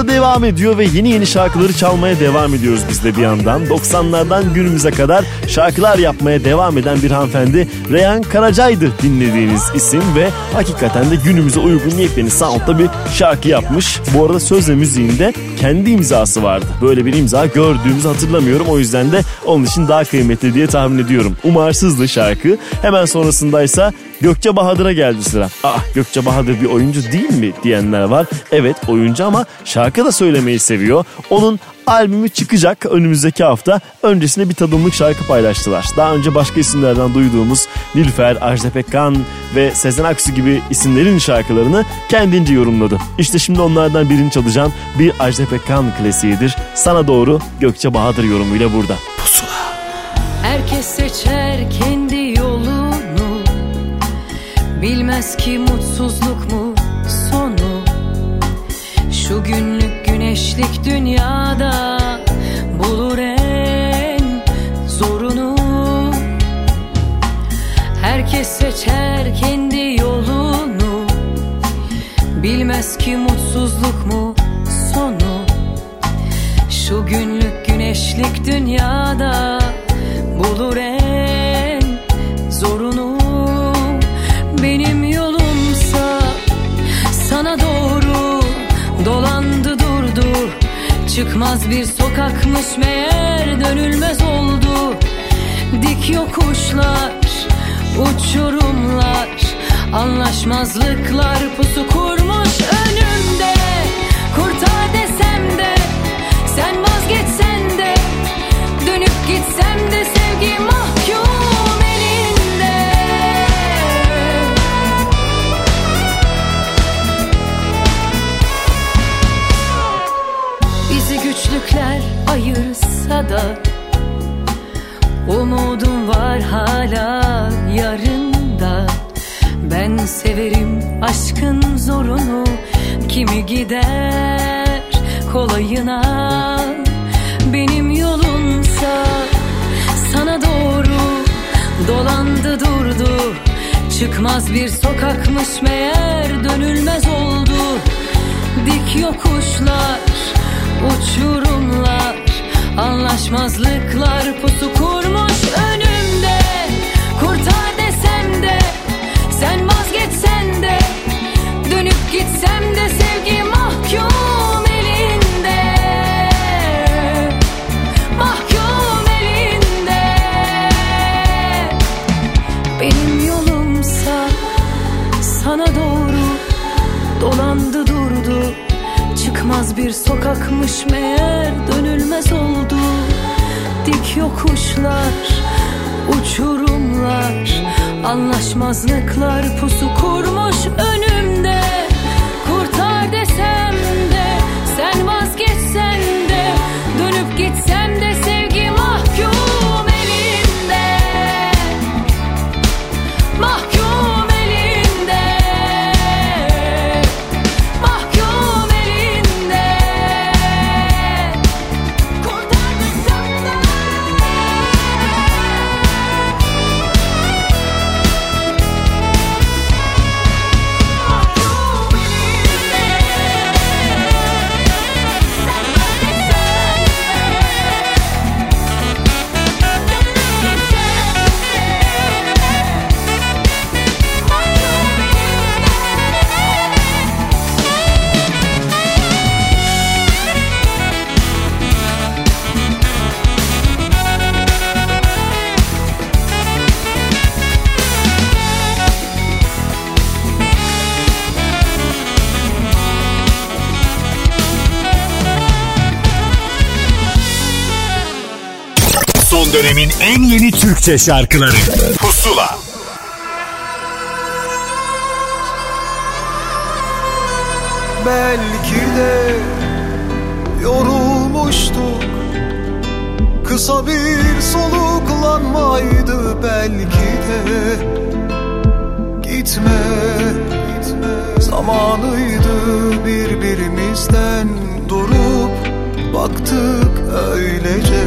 Pusula devam ediyor ve yeni yeni şarkıları çalmaya devam ediyoruz biz de bir yandan. 90'lardan günümüze kadar şarkılar yapmaya devam eden bir hanımefendi Reyhan Karaca'ydı dinlediğiniz isim ve hakikaten de günümüze uygun yepyeni soundda bir şarkı yapmış. Bu arada söz ve müziğinde kendi imzası vardı. Böyle bir imza gördüğümüzü hatırlamıyorum o yüzden de onun için daha kıymetli diye tahmin ediyorum. Umarsızdı şarkı. Hemen sonrasındaysa Gökçe Bahadır'a geldi sıra. Ah Gökçe Bahadır bir oyuncu değil mi diyenler var. Evet oyuncu ama şarkı da söylemeyi seviyor. Onun albümü çıkacak önümüzdeki hafta. Öncesinde bir tadımlık şarkı paylaştılar. Daha önce başka isimlerden duyduğumuz Nilüfer, Ajda Pekkan ve Sezen Aksu gibi isimlerin şarkılarını kendince yorumladı. İşte şimdi onlardan birini çalacağım. Bir Ajda Pekkan klasiğidir. Sana doğru Gökçe Bahadır yorumuyla burada. Herkes seçer Bilmez ki mutsuzluk mu sonu? Şu günlük güneşlik dünyada Bulur en zorunu. Herkes seçer kendi yolunu. Bilmez ki mutsuzluk mu sonu? Şu günlük güneşlik dünyada bulur en Çıkmaz bir sokakmış meğer dönülmez oldu. Dik yokuşlar, uçurumlar Anlaşmazlıklar pusu kurmuş önümde. Kurtar desem de sen vazgeçsen de Dönüp gitsem de sevgi mahkum Güçlükler ayırsa da Umudum var hala yarında. Ben severim aşkın zorunu Kimi gider kolayına. Benim yolumsa Dolandı durdu. Çıkmaz bir sokakmış meğer dönülmez oldu. Dik yokuşlar, uçurumlar Anlaşmazlıklar pusu kurmuş önümde. Kurtar desem de, sen vazgeçsen de Dönüp gitsem de sevgi mahkum Çıkmaz bir sokakmış meğer dönülmez oldu. Dik yokuşlar, uçurumlar Anlaşmazlıklar pusu kurmuş önümde yeni Türkçe şarkıları. Pusula. Belki de yorulmuştuk. Kısa bir soluklanmaydı belki de. Gitme, gitme. Zamanıydı birbirimizden durup baktık öylece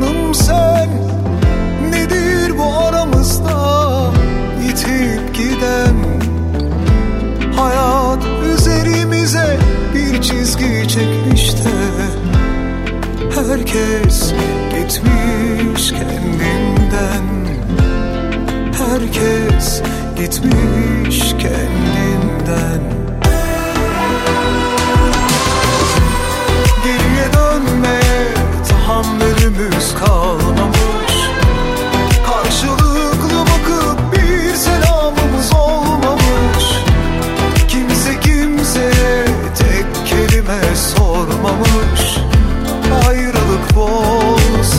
bir yanım sen Nedir bu aramızda itip giden? Hayat üzerimize bir çizgi çekmiş Herkes gitmiş kendinden. Herkes gitmiş kendinden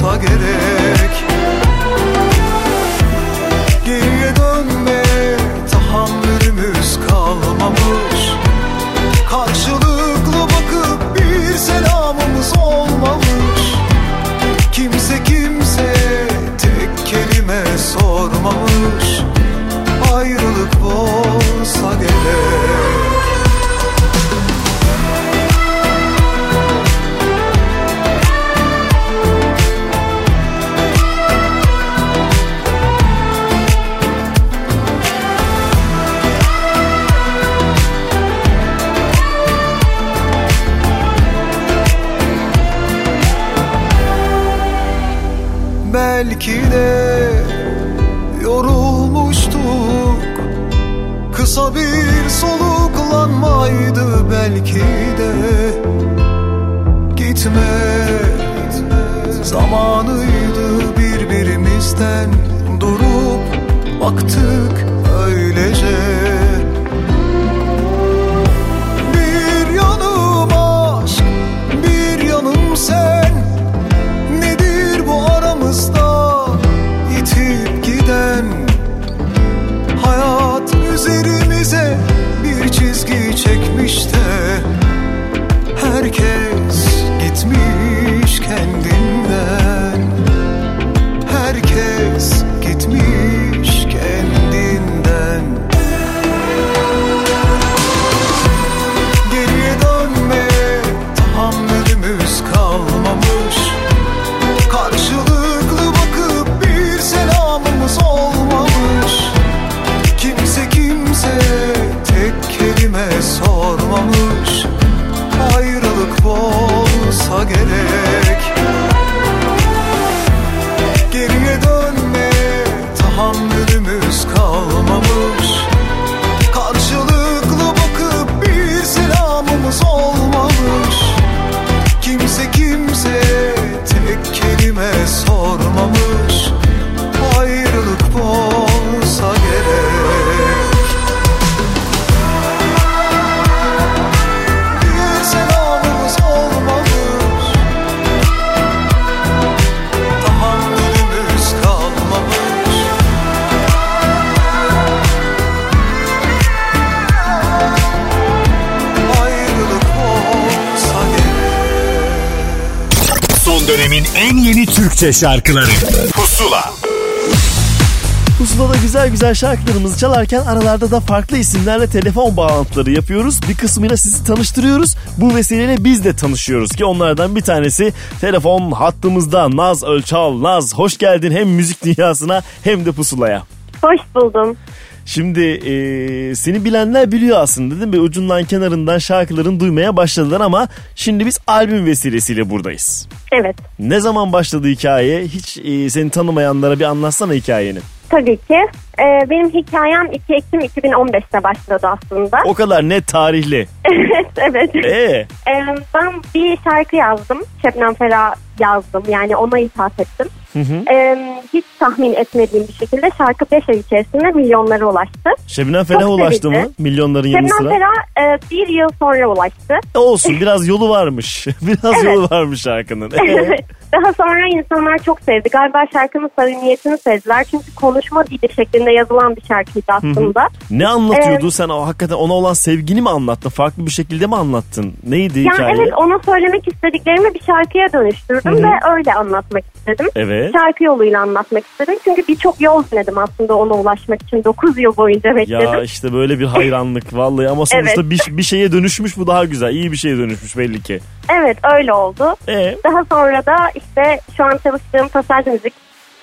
olsa gerek. Geriye dönmeye tahammülümüz kalmamış. Karşılıklı bakıp bir selamımız olmamış. Kimse kimseye tek kelime sormamış. Ayrılık olsa gerek soluklanmaydı belki de Gitme, zamanıydı birbirimizden durup baktık öylece Türkçe şarkıları Pusula Pusula'da güzel güzel şarkılarımızı çalarken aralarda da farklı isimlerle telefon bağlantıları yapıyoruz. Bir kısmıyla sizi tanıştırıyoruz. Bu vesileyle biz de tanışıyoruz ki onlardan bir tanesi telefon hattımızda Naz Ölçal. Naz hoş geldin hem müzik dünyasına hem de pusulaya. Hoş buldum. Şimdi e, seni bilenler biliyor aslında değil mi? Ucundan kenarından şarkıların duymaya başladılar ama şimdi biz albüm vesilesiyle buradayız. Evet. Ne zaman başladı hikaye? Hiç e, seni tanımayanlara bir anlatsana hikayeni. Tabii ki. Ee, benim hikayem 2 Ekim 2015'te başladı aslında. O kadar net tarihli. evet, evet. Ee? Ee, ben bir şarkı yazdım. Şebnem Ferah yazdım. Yani ona ithaf ettim. Hı hı. Ee, hiç tahmin etmediğim bir şekilde şarkı 5 ay içerisinde milyonlara ulaştı. Şebnem Ferah Çok ulaştı mı milyonların yanı Şebnem sıra? Ferah e, bir yıl sonra ulaştı. E, Olsun biraz yolu varmış. biraz Evet. yolu varmış şarkının. Ee? Daha sonra insanlar çok sevdi. Galiba şarkının samimiyetini sevdiler. Çünkü konuşma dili şeklinde yazılan bir şarkıydı aslında. ne anlatıyordu Ee, sen o hakikaten ona olan sevgini mi anlattın? Farklı bir şekilde mi anlattın? Neydi Yani hikaye? evet ona söylemek istediklerimi bir şarkıya dönüştürdüm Hı hı. ve öyle anlatmak istedim. Evet. Şarkı yoluyla anlatmak istedim. Çünkü birçok yol denedim aslında ona ulaşmak için. 9 yıl boyunca bekledim. Ya işte böyle bir hayranlık vallahi ama sonuçta Evet. bir, bir şeye dönüşmüş bu daha güzel. İyi bir şeye dönüşmüş belli ki. Evet öyle oldu. Ee? Daha sonra da işte şu an çalıştığım Pasaj Müzik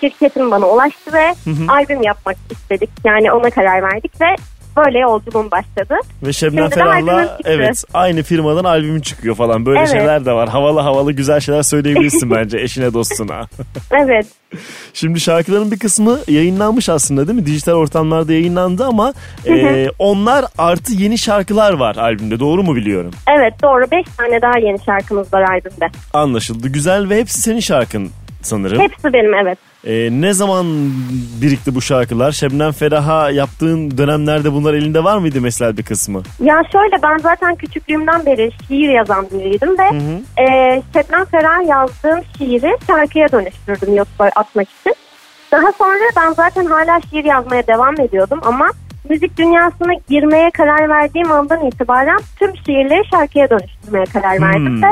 şirketim bana ulaştı ve Hı hı. albüm yapmak istedik. Yani ona karar verdik ve böyle yolculuğum başladı. Ve Şebnem Ferah'la evet aynı firmadan albümün çıkıyor falan. Böyle Evet. şeyler de var. Havalı havalı güzel şeyler söyleyebilirsin bence eşine dostuna. Evet. Şimdi şarkıların bir kısmı yayınlanmış aslında değil mi? Dijital ortamlarda yayınlandı ama e, onlar artı yeni şarkılar var albümde. Doğru mu biliyorum? Evet doğru 5 tane daha yeni şarkımız var albümde. Anlaşıldı. Güzel ve hepsi senin şarkın sanırım. Hepsi benim evet. E, ne zaman birikti bu şarkılar? Şebnem Ferah'a yaptığın dönemlerde bunlar elinde var mıydı mesela bir kısmı? Ya şöyle ben zaten küçüklüğümden beri şiir yazan biriydim ve e, Şebnem Ferah yazdığım şiiri şarkıya dönüştürdüm YouTube'a atmak için. Daha sonra ben zaten hala şiir yazmaya devam ediyordum ama müzik dünyasına girmeye karar verdiğim andan itibaren tüm şiirleri şarkıya dönüştürmeye karar verdim Hmm. ve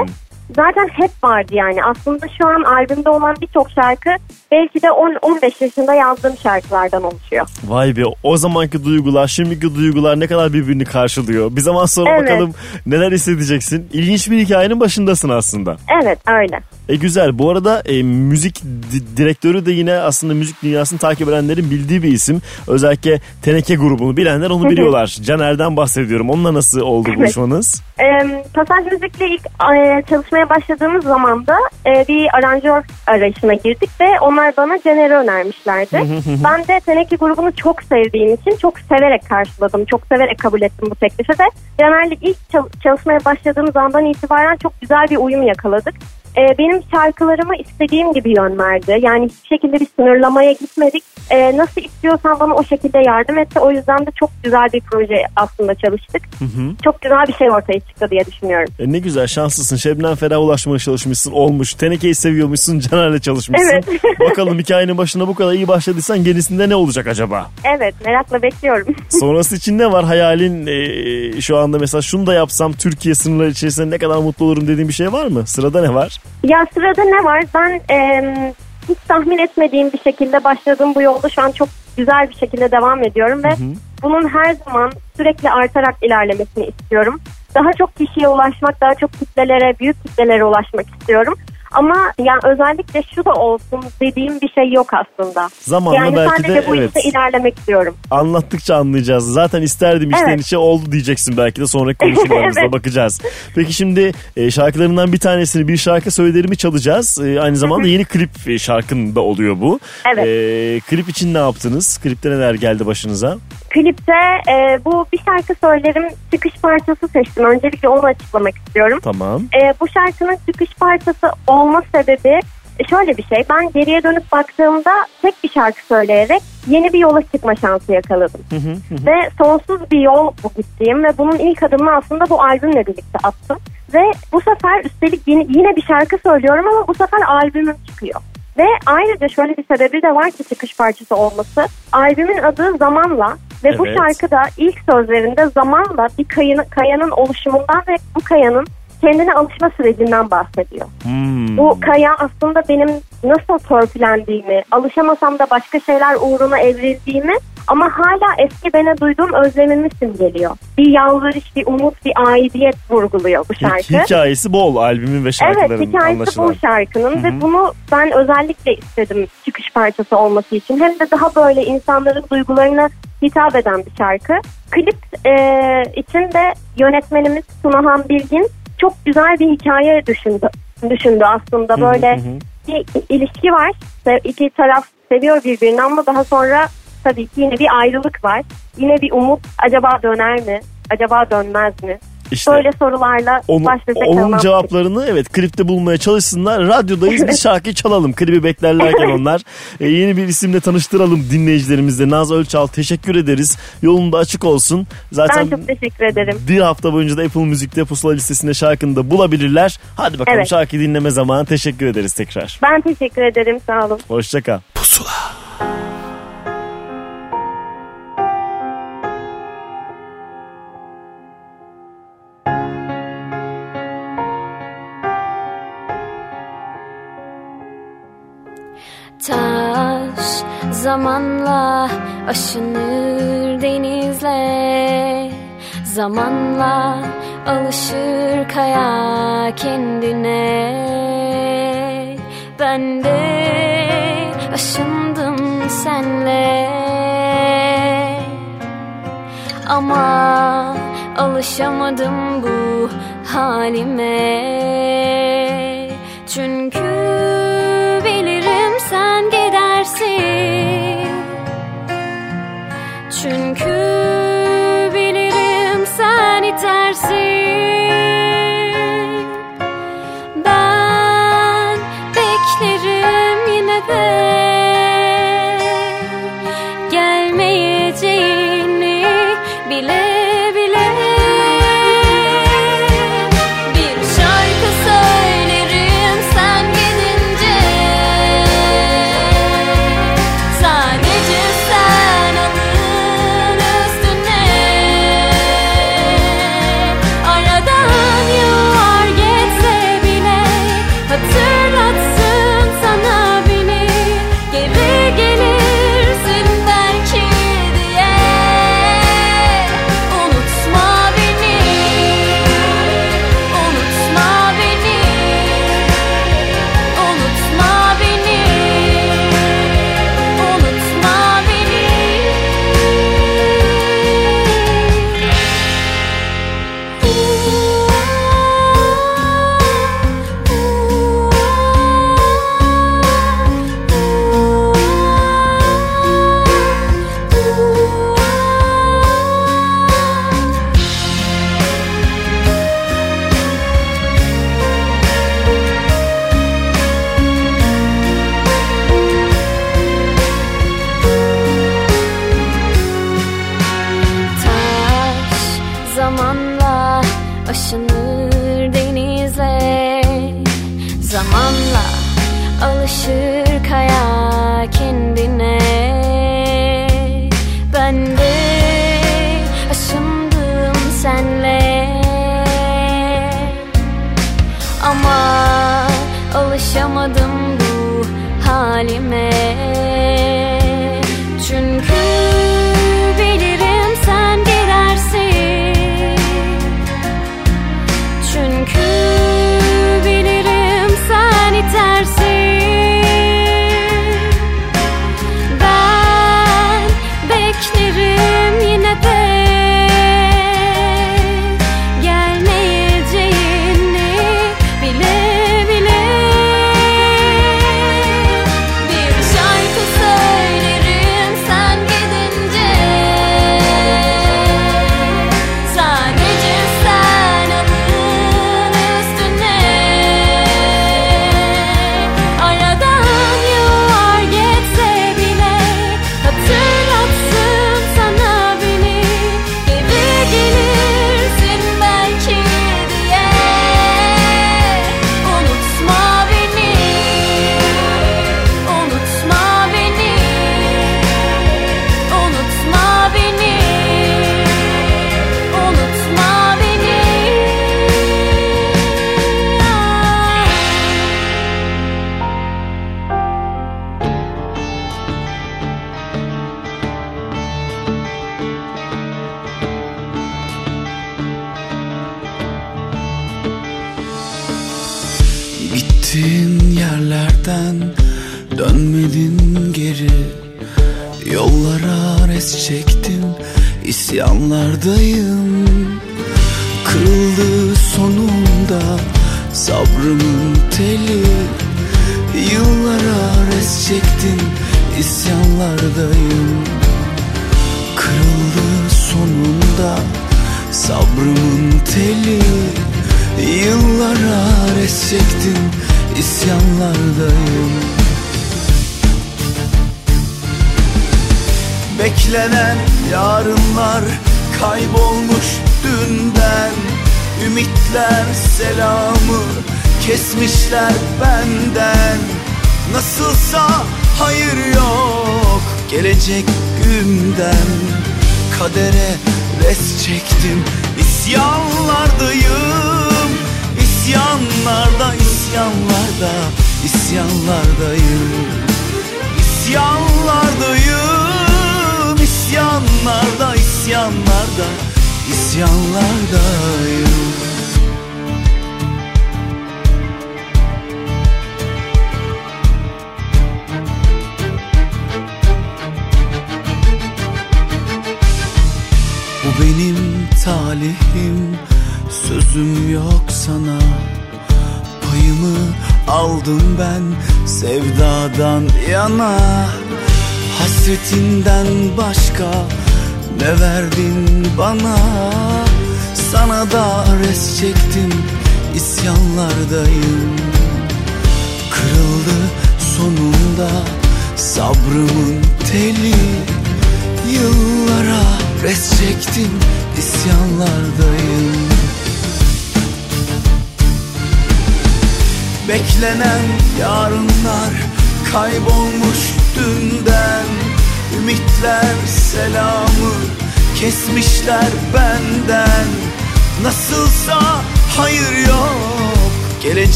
zaten hep vardı yani. Aslında şu an albümde olan birçok şarkı belki de 10-15 yaşında yazdığım şarkılardan oluşuyor. Vay be o zamanki duygular şimdiki duygular ne kadar birbirini karşılıyor. Bir zaman sonra Evet. bakalım neler hissedeceksin. İlginç bir hikayenin başındasın aslında. Evet öyle. E güzel. Bu arada e, müzik di- direktörü de yine aslında müzik dünyasını takip edenlerin bildiği bir isim. Özellikle Teneke grubunu bilenler onu biliyorlar. Caner'den bahsediyorum. Onunla nasıl oldu Evet. buluşmanız? Ee, Pasaj Müzik'le ilk e, çalışmaya başladığımız zaman da e, bir aranjör arayışına girdik ve onlar bana Caner'i önermişlerdi. ben de Teneke grubunu çok sevdiğim için çok severek karşıladım. Çok severek kabul ettim bu teklifi ve Caner'le ilk çal- çalışmaya başladığımız andan itibaren çok güzel bir uyum yakaladık. Ee, benim şarkılarıma istediğim gibi yön verdi. Yani hiçbir şekilde bir sınırlamaya gitmedik. Ee, nasıl istiyorsan bana o şekilde yardım etti. O yüzden de çok güzel bir proje aslında çalıştık. Hı hı. Çok güzel bir şey ortaya çıktı diye düşünüyorum. E ne güzel şanslısın. Şebnem Ferah'a ulaşmaya çalışmışsın. Olmuş. Teneke'yi seviyormuşsun. Caner'le çalışmışsın. Evet. Bakalım hikayenin başına bu kadar iyi başladıysan gerisinde ne olacak acaba? Evet merakla bekliyorum. Sonrası için ne var hayalin e, şu anda mesela şunu da yapsam Türkiye sınırları içerisinde ne kadar mutlu olurum dediğin bir şey var mı? Sırada ne var? Ya sırada ne var? Ben em, hiç tahmin etmediğim bir şekilde başladığım bu yolda şu an çok güzel bir şekilde devam ediyorum ve bunun her zaman sürekli artarak ilerlemesini istiyorum. Daha çok kişiye ulaşmak, daha çok kitlelere, büyük kitlelere ulaşmak istiyorum. Ama yani özellikle şu da olsun dediğim bir şey yok aslında. Zamanla yani belki sadece de bu evet. işte ilerlemek istiyorum. Anlattıkça anlayacağız. Zaten isterdim içten Evet. içe oldu diyeceksin belki de sonraki konuşmalarımızda Evet. bakacağız. Peki şimdi e, şarkılarından bir tanesini bir şarkı söylerimi çalacağız. E, aynı zamanda yeni klip e, şarkın da oluyor bu. Evet. E, klip için ne yaptınız? Klipte neler geldi başınıza? Klipte e, bu bir şarkı söylerim çıkış parçası seçtim. Öncelikle onu açıklamak istiyorum. Tamam. E, bu şarkının çıkış parçası olma sebebi e, şöyle bir şey. Ben geriye dönüp baktığımda tek bir şarkı söyleyerek yeni bir yola çıkma şansı yakaladım. Ve sonsuz bir yol bu gittiğim ve bunun ilk adımını aslında bu albümle birlikte attım. Ve bu sefer üstelik yine, yine bir şarkı söylüyorum ama bu sefer albümüm çıkıyor. Ve ayrıca şöyle bir sebebi de var ki çıkış parçası olması. Albümün adı Zamanla ve bu Evet. şarkıda ilk sözlerinde zamanla bir kayını, kayanın oluşumundan ve bu kayanın kendine alışma sürecinden bahsediyor. Hmm. Bu kaya aslında benim nasıl törpülendiğimi, alışamasam da başka şeyler uğruna evrildiğimi ama hala eski bene duyduğum özlemimi simgeliyor. Bir yalvarış, bir umut, bir aidiyet vurguluyor bu şarkı. Hikayesi bol albümün ve şarkıların Evet hikayesi anlaşılan. bu şarkının Hı hı. ve bunu ben özellikle istedim çıkış parçası olması için. Hem de daha böyle insanların duygularına hitap eden bir şarkı. Klip e, için de yönetmenimiz Sunahan Bilgin çok güzel bir hikaye düşündü. Düşündü aslında böyle bir ilişki var. İki taraf seviyor birbirini ama daha sonra tabii ki yine bir ayrılık var. Yine bir umut acaba döner mi? Acaba dönmez mi? İşte Böyle sorularla Onun, baş başa onun cevaplarını evet klipte bulmaya çalışsınlar. Radyodayız biz şarkıyı çalalım. Klibi beklerlerken onlar. E, yeni bir isimle tanıştıralım dinleyicilerimizle. Naz Ölçal teşekkür ederiz. Yolunda açık olsun. Zaten Ben çok teşekkür ederim. bir hafta boyunca da Apple Müzik'te pusula listesinde şarkını da bulabilirler. Hadi bakalım Evet. şarkıyı dinleme zamanı. Teşekkür ederiz tekrar. Ben teşekkür ederim sağ olun. Hoşçakal. Zamanla aşınır denizle. Zamanla alışır kaya kendine. Ben de aşındım senle. Ama alışamadım bu halime. Çünkü Çünkü bilirim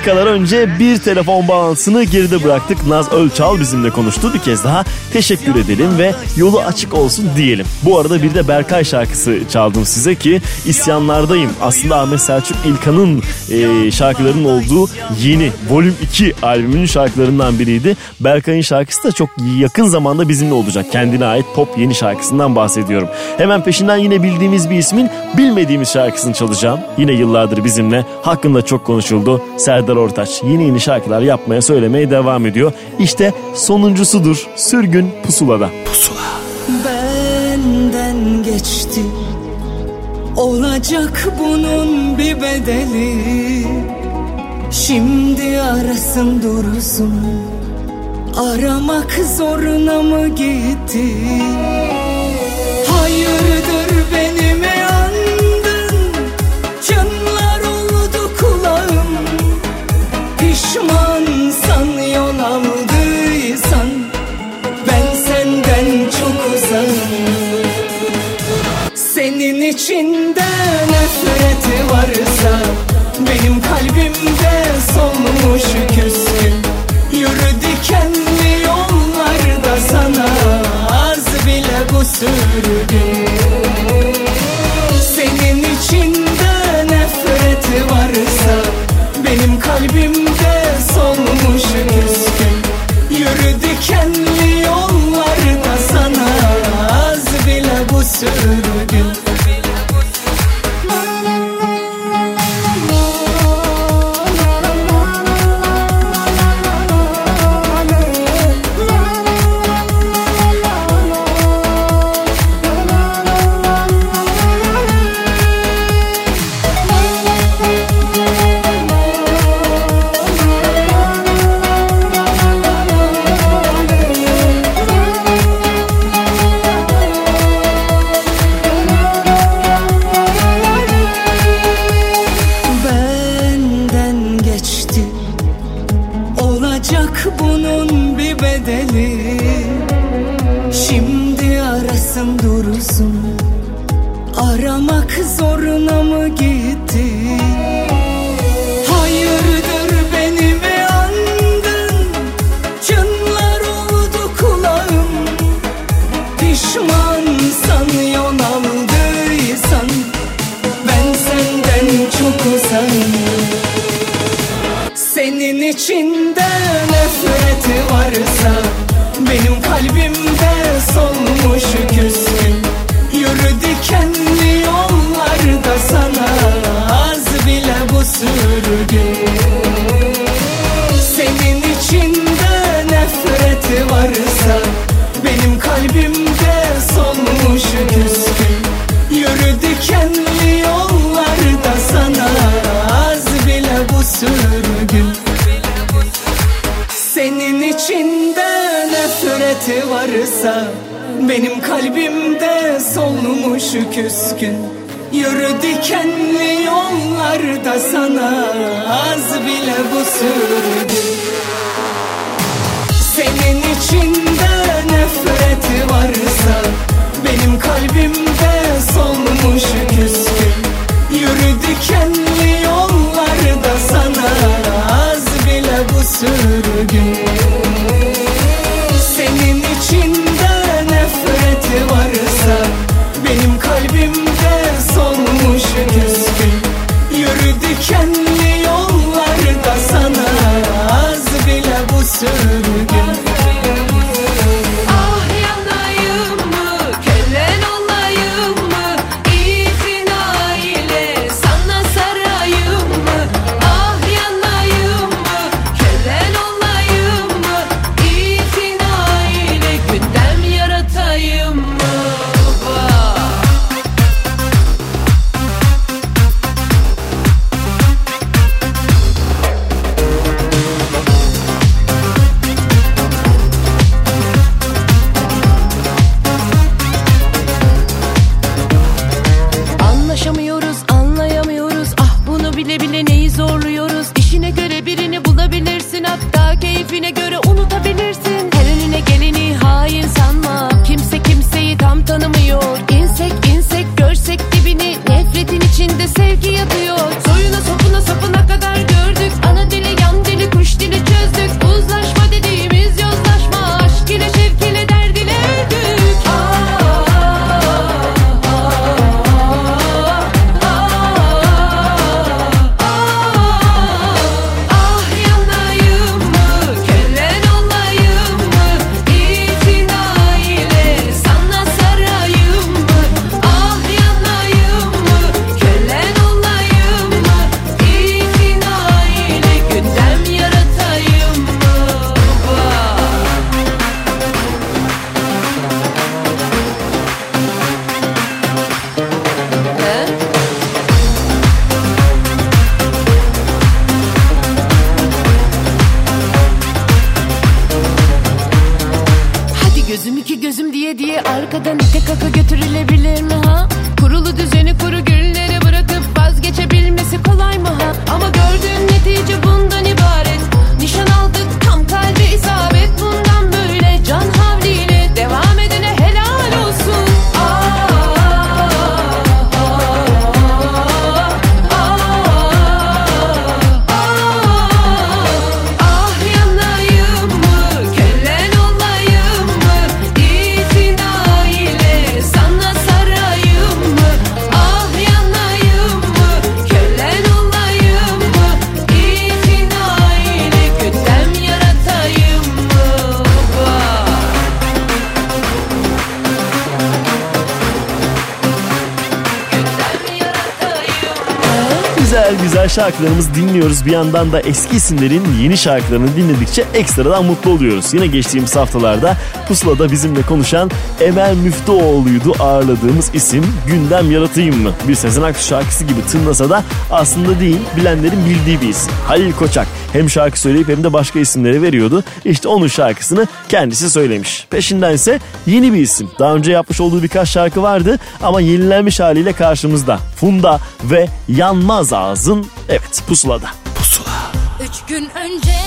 dakikalar önce bir telefon bağlantısını geride bıraktık. Naz Ölçal bizimle konuştu. Bir kez daha teşekkür edelim ve yolu açık olsun diyelim. Bu arada bir de Berkay şarkısı çaldım size ki isyanlardayım. Aslında Ahmet Selçuk İlkan'ın e, şarkılarının olduğu yeni Volüm 2 albümünün şarkılarından biriydi. Berkay'ın şarkısı da çok yakın zamanda bizimle olacak. Kendine ait pop yeni şarkısından bahsediyorum. Hemen peşinden yine bildiğimiz bir ismin bilmediğimiz şarkısını çalacağım. Yine yıllardır bizimle hakkında çok konuşuldu. Serdar Ortaç yeni yeni şarkılar yapmaya söylemeye devam ediyor. İşte sonuncusudur Sürgün Pusula'da. Pusula. Benden geçti Olacak bunun bir bedeli Şimdi arasın dursun Aramak zoruna mı gitti sürgün Senin içinde nefreti varsa Benim kalbimde solmuş küskün Yürü dikenli yollarda sana Az bile bu sürgün varsa Benim kalbimde solmuş küskün. Yürü dikenli yollarda sana az bile bu sürdü. Senin içinde nefret varsa Benim kalbimde solmuş küskün. Yürü dikenli yollarda sana az bile bu sürgün acı varsa Benim kalbimde sonmuş gül Bir yandan da eski isimlerin yeni şarkılarını dinledikçe ekstradan mutlu oluyoruz. Yine geçtiğimiz haftalarda Pusula'da bizimle konuşan Emel Müftüoğlu'ydu ağırladığımız isim. Gündem yaratayım mı? Bir Sezen Aksu şarkısı gibi tınlasa da aslında değil bilenlerin bildiği bir isim. Halil Koçak hem şarkı söyleyip hem de başka isimlere veriyordu. İşte onun şarkısını kendisi söylemiş. Peşinden ise yeni bir isim. Daha önce yapmış olduğu birkaç şarkı vardı ama yenilenmiş haliyle karşımızda. Funda ve Yanmaz Ağzın evet pusulada gün önce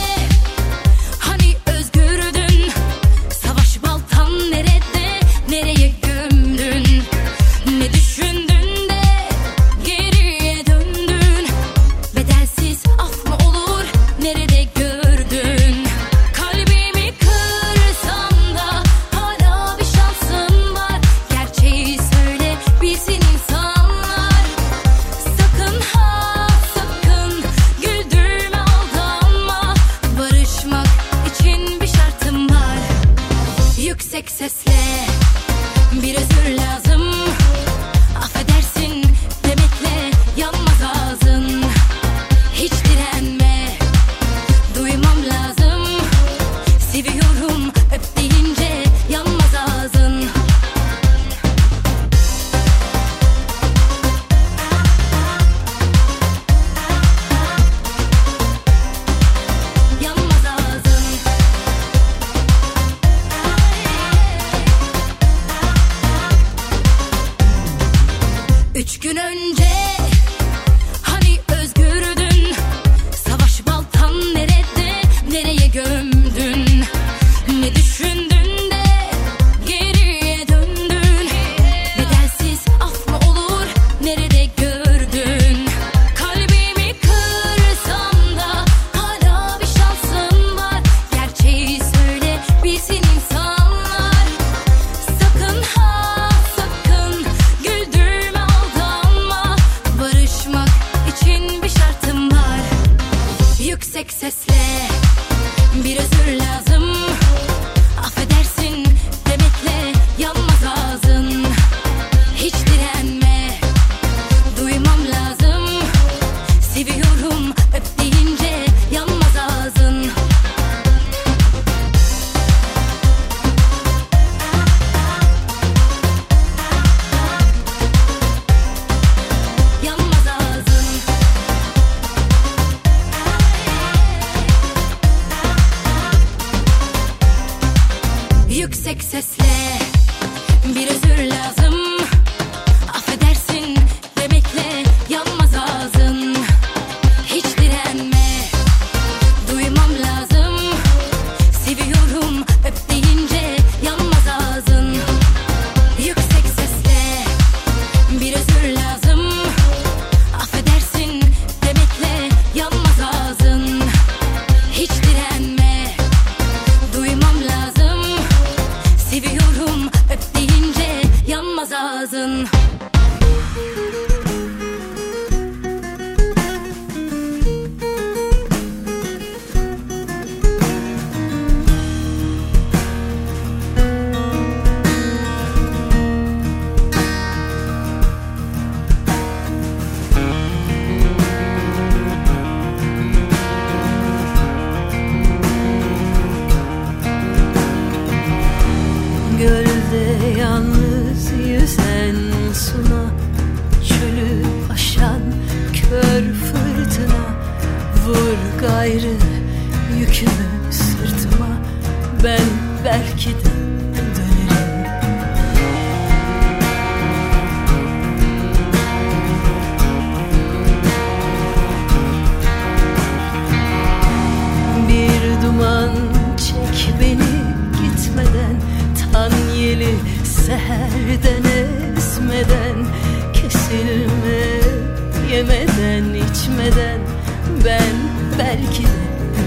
ben belki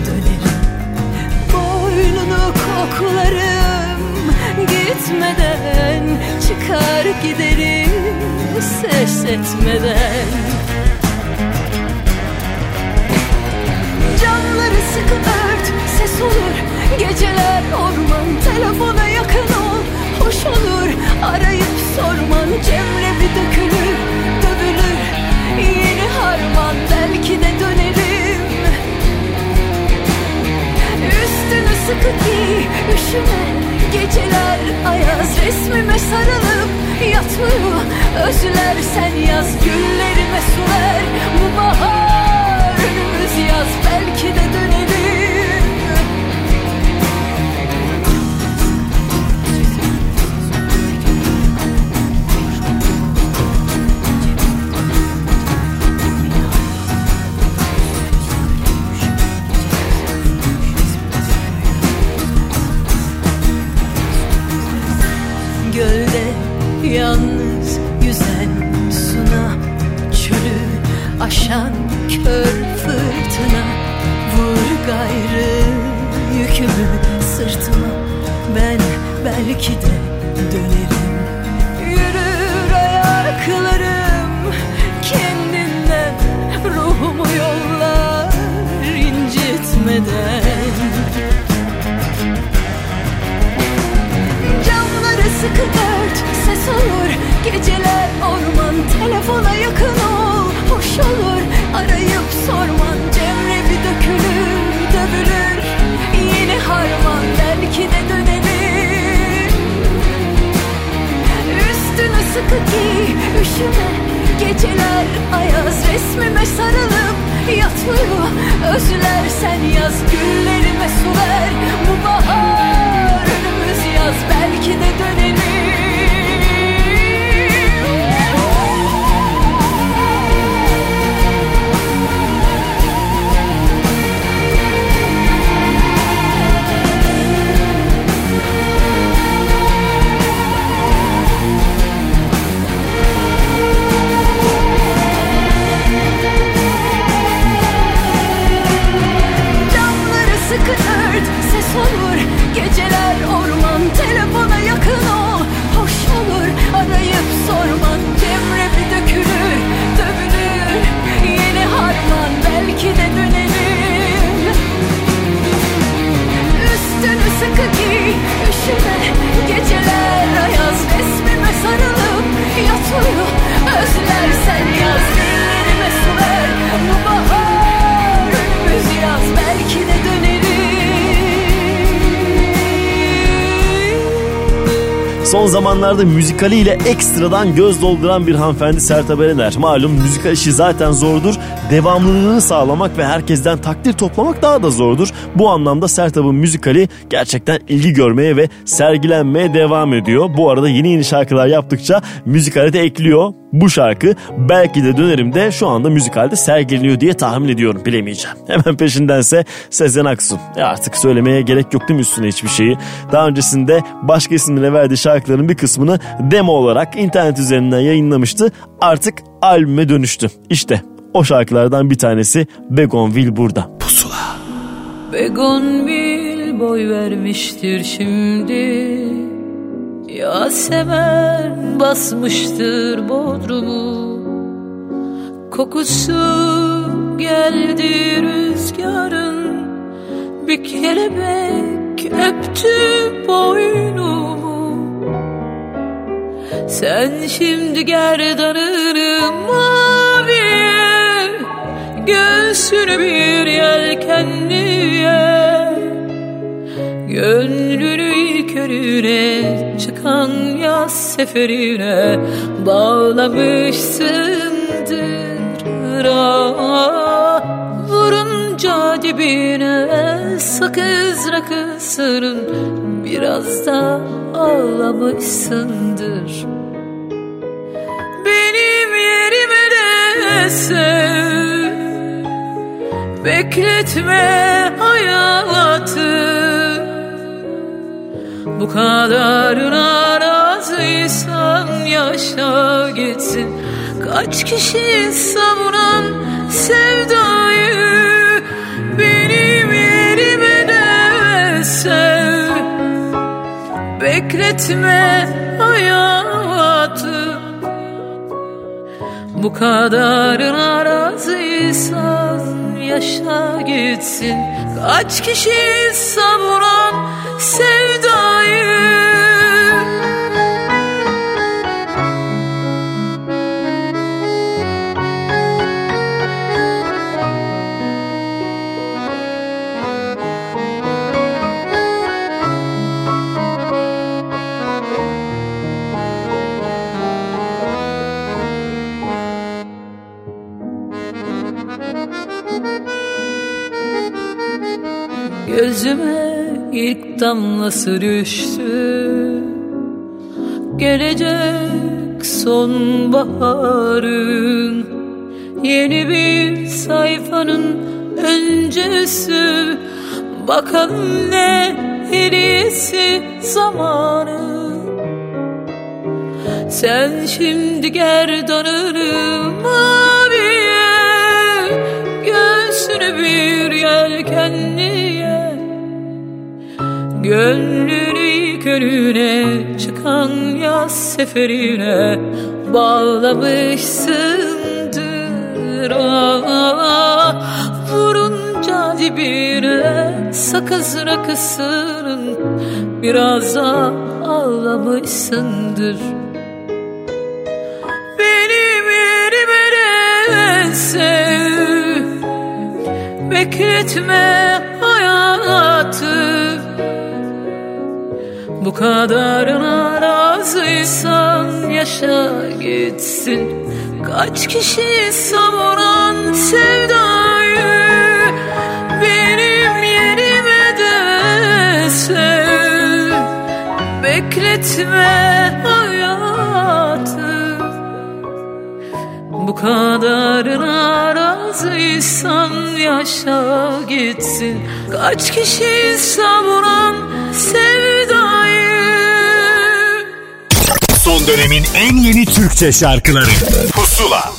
dönerim. Boynunu koklarım gitmeden Çıkar giderim ses etmeden. Camları sıkı ört ses olur. Geceler orman telefona yakın ol. Hoş olur arayıp sorman Cemre bir dökülür. sıkı ki üşüme. Geceler ayaz resmime sarılıp yatmıyor. Özler sen yaz güllerime su ver. Bu bahar önümüz yaz belki de döneriz 90'larda müzikaliyle ekstradan göz dolduran bir hanımefendi Sertab Erener. Malum müzikal işi zaten zordur. Devamlılığını sağlamak ve herkesten takdir toplamak daha da zordur. Bu anlamda Sertab'ın müzikali gerçekten ilgi görmeye ve sergilenmeye devam ediyor. Bu arada yeni yeni şarkılar yaptıkça müzikale de ekliyor. Bu şarkı belki de dönerim de şu anda müzikalde sergileniyor diye tahmin ediyorum bilemeyeceğim. Hemen peşindense Sezen Aksu. E artık söylemeye gerek yok değil mi üstüne hiçbir şeyi. Daha öncesinde başka isimle verdiği şarkıların bir kısmını demo olarak internet üzerinden yayınlamıştı. Artık albüme dönüştü. İşte o şarkılardan bir tanesi Begonville burada. Begonvil boy vermiştir şimdi Yasemen basmıştır bodrumu. Kokusu geldi rüzgarın. Bir kelebek öptü boynumu. Sen şimdi gerdanını maviye. Göğsünü bir yelkenliye Gönlünü körüne çıkan yaz seferine Bağlamışsındır. Ah, Vurunca dibine sakız rakısının Biraz da ağlamışsındır. Benim yerime de sev Bekletme hayatı Bu kadarına razıysan yaşa gitsin. Kaç kişi savunan sevdayı Benim yerime de sev. Bekletme hayatı Bu kadarına razıysan yaşa gitsin. Kaç kişi savuran sevdayı Gözüme ilk damlası düştü. Gelecek sonbaharın Yeni bir sayfanın öncesi. Bakalım ne hediyesi zamanı. Sen şimdi gerdanını maviye Gönlünü körüne çıkan yaz seferine Bağlamışsındır. Ah, Vurunca dibine sakız rakısının Biraz da ağlamışsındır. Benim yerime de sev Bekletme hayatı Bu kadarına razıysan yaşa gitsin. Kaç kişi savuran sevdayı Benim yerime de sev Bekletme hayatı. Bu kadarına razıysan yaşa gitsin. Kaç kişi savuran sevdayı Son dönemin en yeni Türkçe şarkıları. Pusula.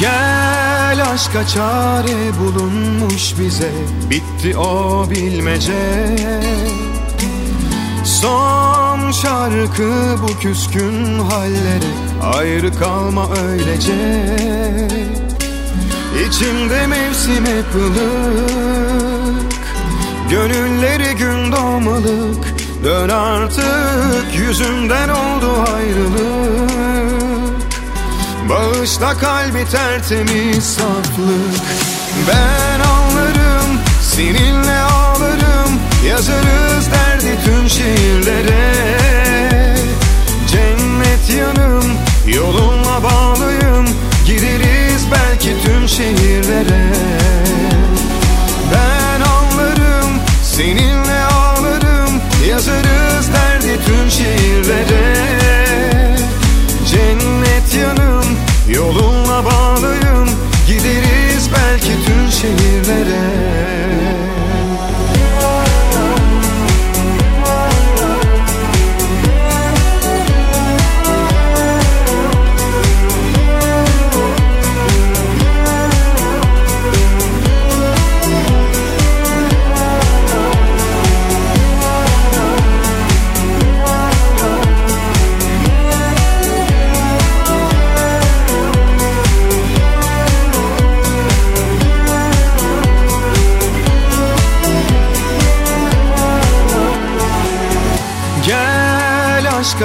Gel aşka çare bulunmuş bize. Bitti o bilmece. Son şarkı bu küskün halleri. Ayrı kalma öylece. İçimde mevsim hep ılık. Gönülleri gün doğmalık. Dön artık yüzümden oldu ayrılık. Bağışla kalbi tertemiz saflık. Ben ağlarım seninle ağlarım. Yazarız derdi tüm şiirlere yanım yolunla bağlıyım Gideriz belki tüm şehirlere. Ben ağlarım seninle ağlarım Yazarız derdi tüm şiirlere Cennet yanım yolunla bağlıyım Gideriz belki tüm şehirlere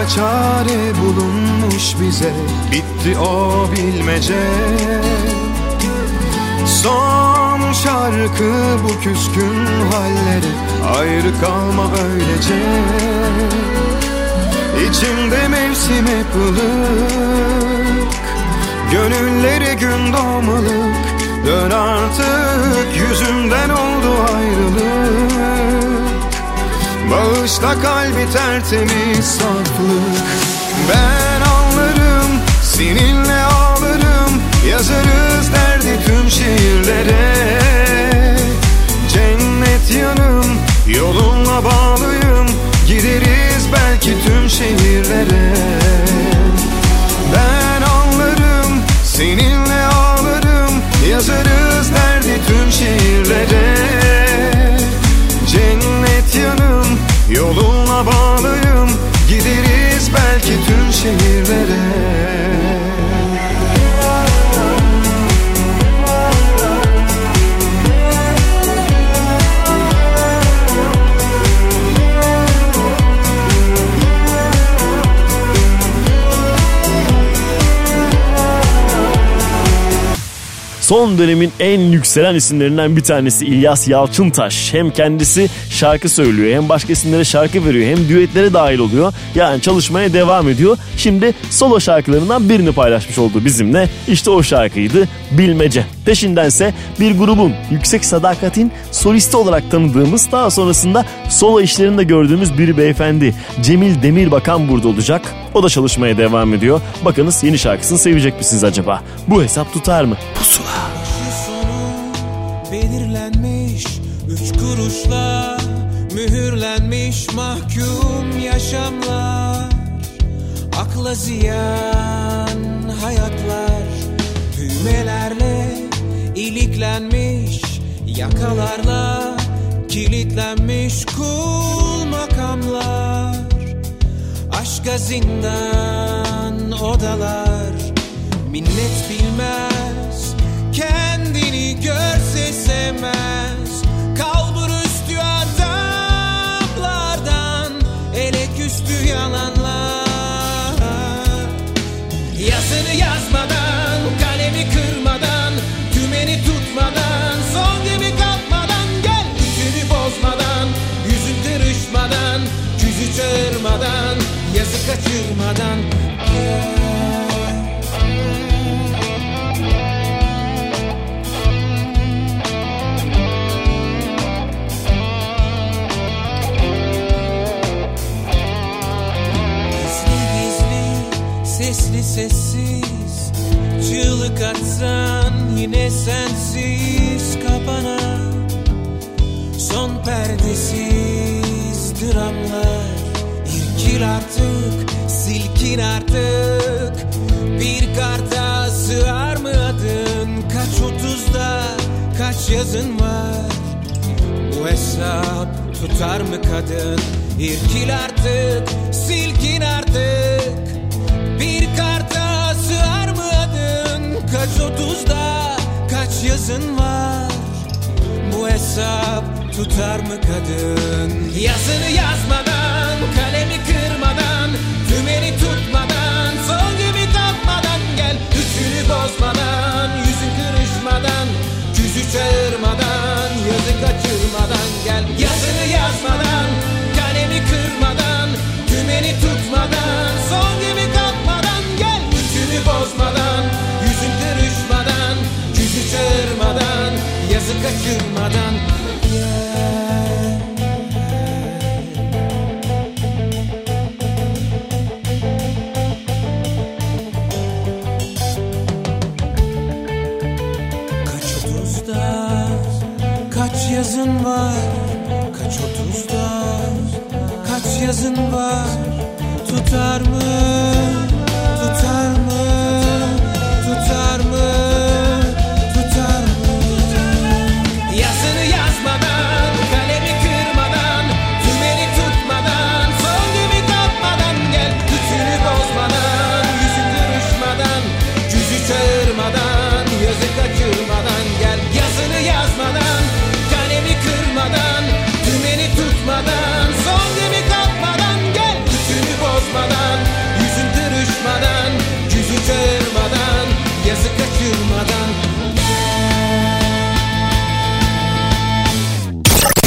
Çare bulunmuş bize. Bitti o bilmece. Son şarkı bu küskün halleri. Ayrı kalma öylece İçimde mevsim hep ılık. Gönülleri gün doğmalık. Dön artık yüzümden oldu ayrılık Bağışla kalbi tertemiz saflık. Ben ağlarım seninle ağlarım. Yazarız derdi tüm şiirlere. Cennet yanım yolunla bağlıyım. Gideriz belki tüm şehirlere. Ben ağlarım seninle ağlarım. Yazarız derdi tüm şiirlere. Cennet yanım yolunla bağlıyım Gideriz belki tüm şehirlere Son dönemin en yükselen isimlerinden bir tanesi İlyas Yalçıntaş. Hem kendisi şarkı söylüyor hem başka isimlere şarkı veriyor hem düetlere dahil oluyor. Yani çalışmaya devam ediyor. Şimdi solo şarkılarından birini paylaşmış oldu bizimle. İşte o şarkıydı Bilmece. Peşindense bir grubun Yüksek Sadakat'in solisti olarak tanıdığımız daha sonrasında solo işlerinde gördüğümüz bir beyefendi Cemil Demirbakan burada olacak. O da çalışmaya devam ediyor. Bakınız yeni şarkısını sevecek misiniz acaba? Bu hesap tutar mı? Pusula. belirlenmiş Üç kuruşla mühürlenmiş mahkum yaşamlar Akla ziyan hayatlar. Düğmelerle iliklenmiş Yakalarla kilitlenmiş kul makamlar. Aşka zindan odalar Minnet bilmez Kendini görse sevmez kaçırmadan. Sesli sessiz Çığlık atsan yine sensiz kapana. Son perdesiz dramlar İrkil artık, silkin artık Bir karta sığar mı adın Kaç otuzda, kaç yazın var bu hesap tutar mı kadın? İrkil artık, silkin artık Bir karta sığar mı adın? Kaç otuzda, kaç yazın var? Bu hesap tutar mı kadın? Yazını yazmadan, kalemi kırmadan Tümeni tutmadan, son gibi kalkmadan Gel üçünü bozmadan, yüzün kırışmadan Yüzü çağırmadan, yazı kaçırmadan Gel yazını yazmadan, kalemi kırmadan Tümeni tutmadan, son gibi kalkmadan Gel üçünü bozmadan, yüzün kırışmadan Yüzü çağırmadan, yazı kaçırmadan Kaç yazın var Tutar mı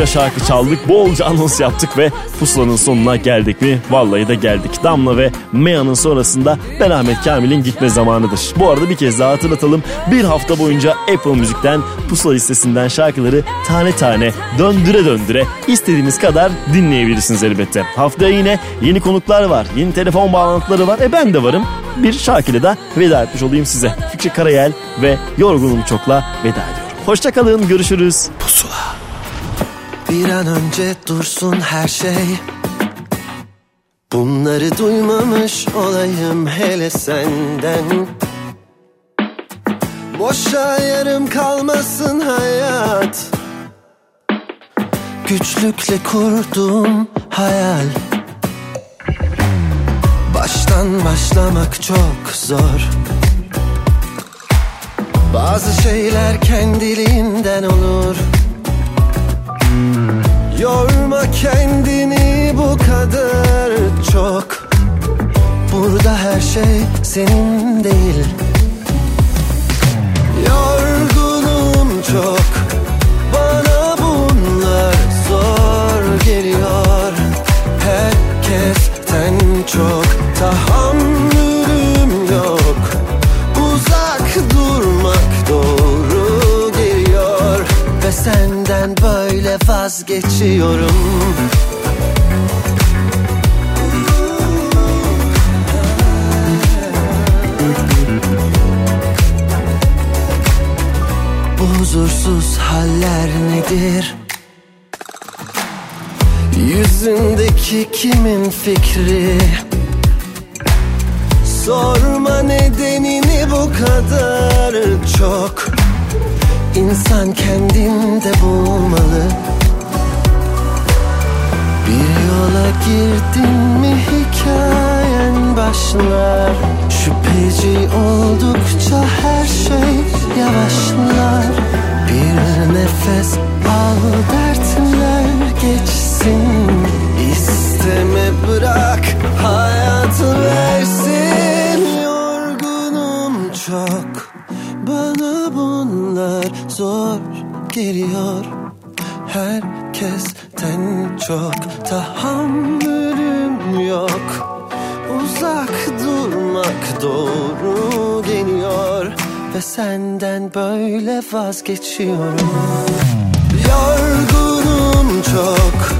bolca şarkı çaldık, bolca anons yaptık ve pusulanın sonuna geldik mi? Vallahi de geldik. Damla ve Mea'nın sonrasında ben Ahmet Kamil'in gitme zamanıdır. Bu arada bir kez daha hatırlatalım. Bir hafta boyunca Apple Müzik'ten pusula listesinden şarkıları tane tane döndüre döndüre istediğiniz kadar dinleyebilirsiniz elbette. Haftaya yine yeni konuklar var, yeni telefon bağlantıları var. E ben de varım. Bir şarkıyla da veda etmiş olayım size. Fikri Karayel ve Yorgunum Çok'la veda ediyorum. Hoşçakalın, görüşürüz. Pusula. Bir an önce dursun her şey. Bunları duymamış olayım hele senden. Boşa yarım kalmasın hayat. Güçlükle kurduğum hayal. Baştan başlamak çok zor. Bazı şeyler kendiliğinden olur Yorma kendini bu kadar çok. Burada her şey senin değil. Yorgunum çok. Bana bunlar zor geliyor. Herkesten çok. Tahammülüm yok. Uzak durmak doğru geliyor. Ve senden böyle vazgeçiyorum Bu huzursuz haller nedir? Yüzündeki kimin fikri? Sorma nedenini bu kadar çok İnsan kendinde bulmalı Bir yola girdin mi hikayen başlar? Şüpheci oldukça her şey yavaşlar. Bir nefes al dertler geçsin. İsteme bırak hayat versin. Yorgunum çok. Bana bunlar zor geliyor Herkesten çok tahammülüm yok. Uzak durmak doğru geliyor Ve senden böyle vazgeçiyorum. Yorgunum çok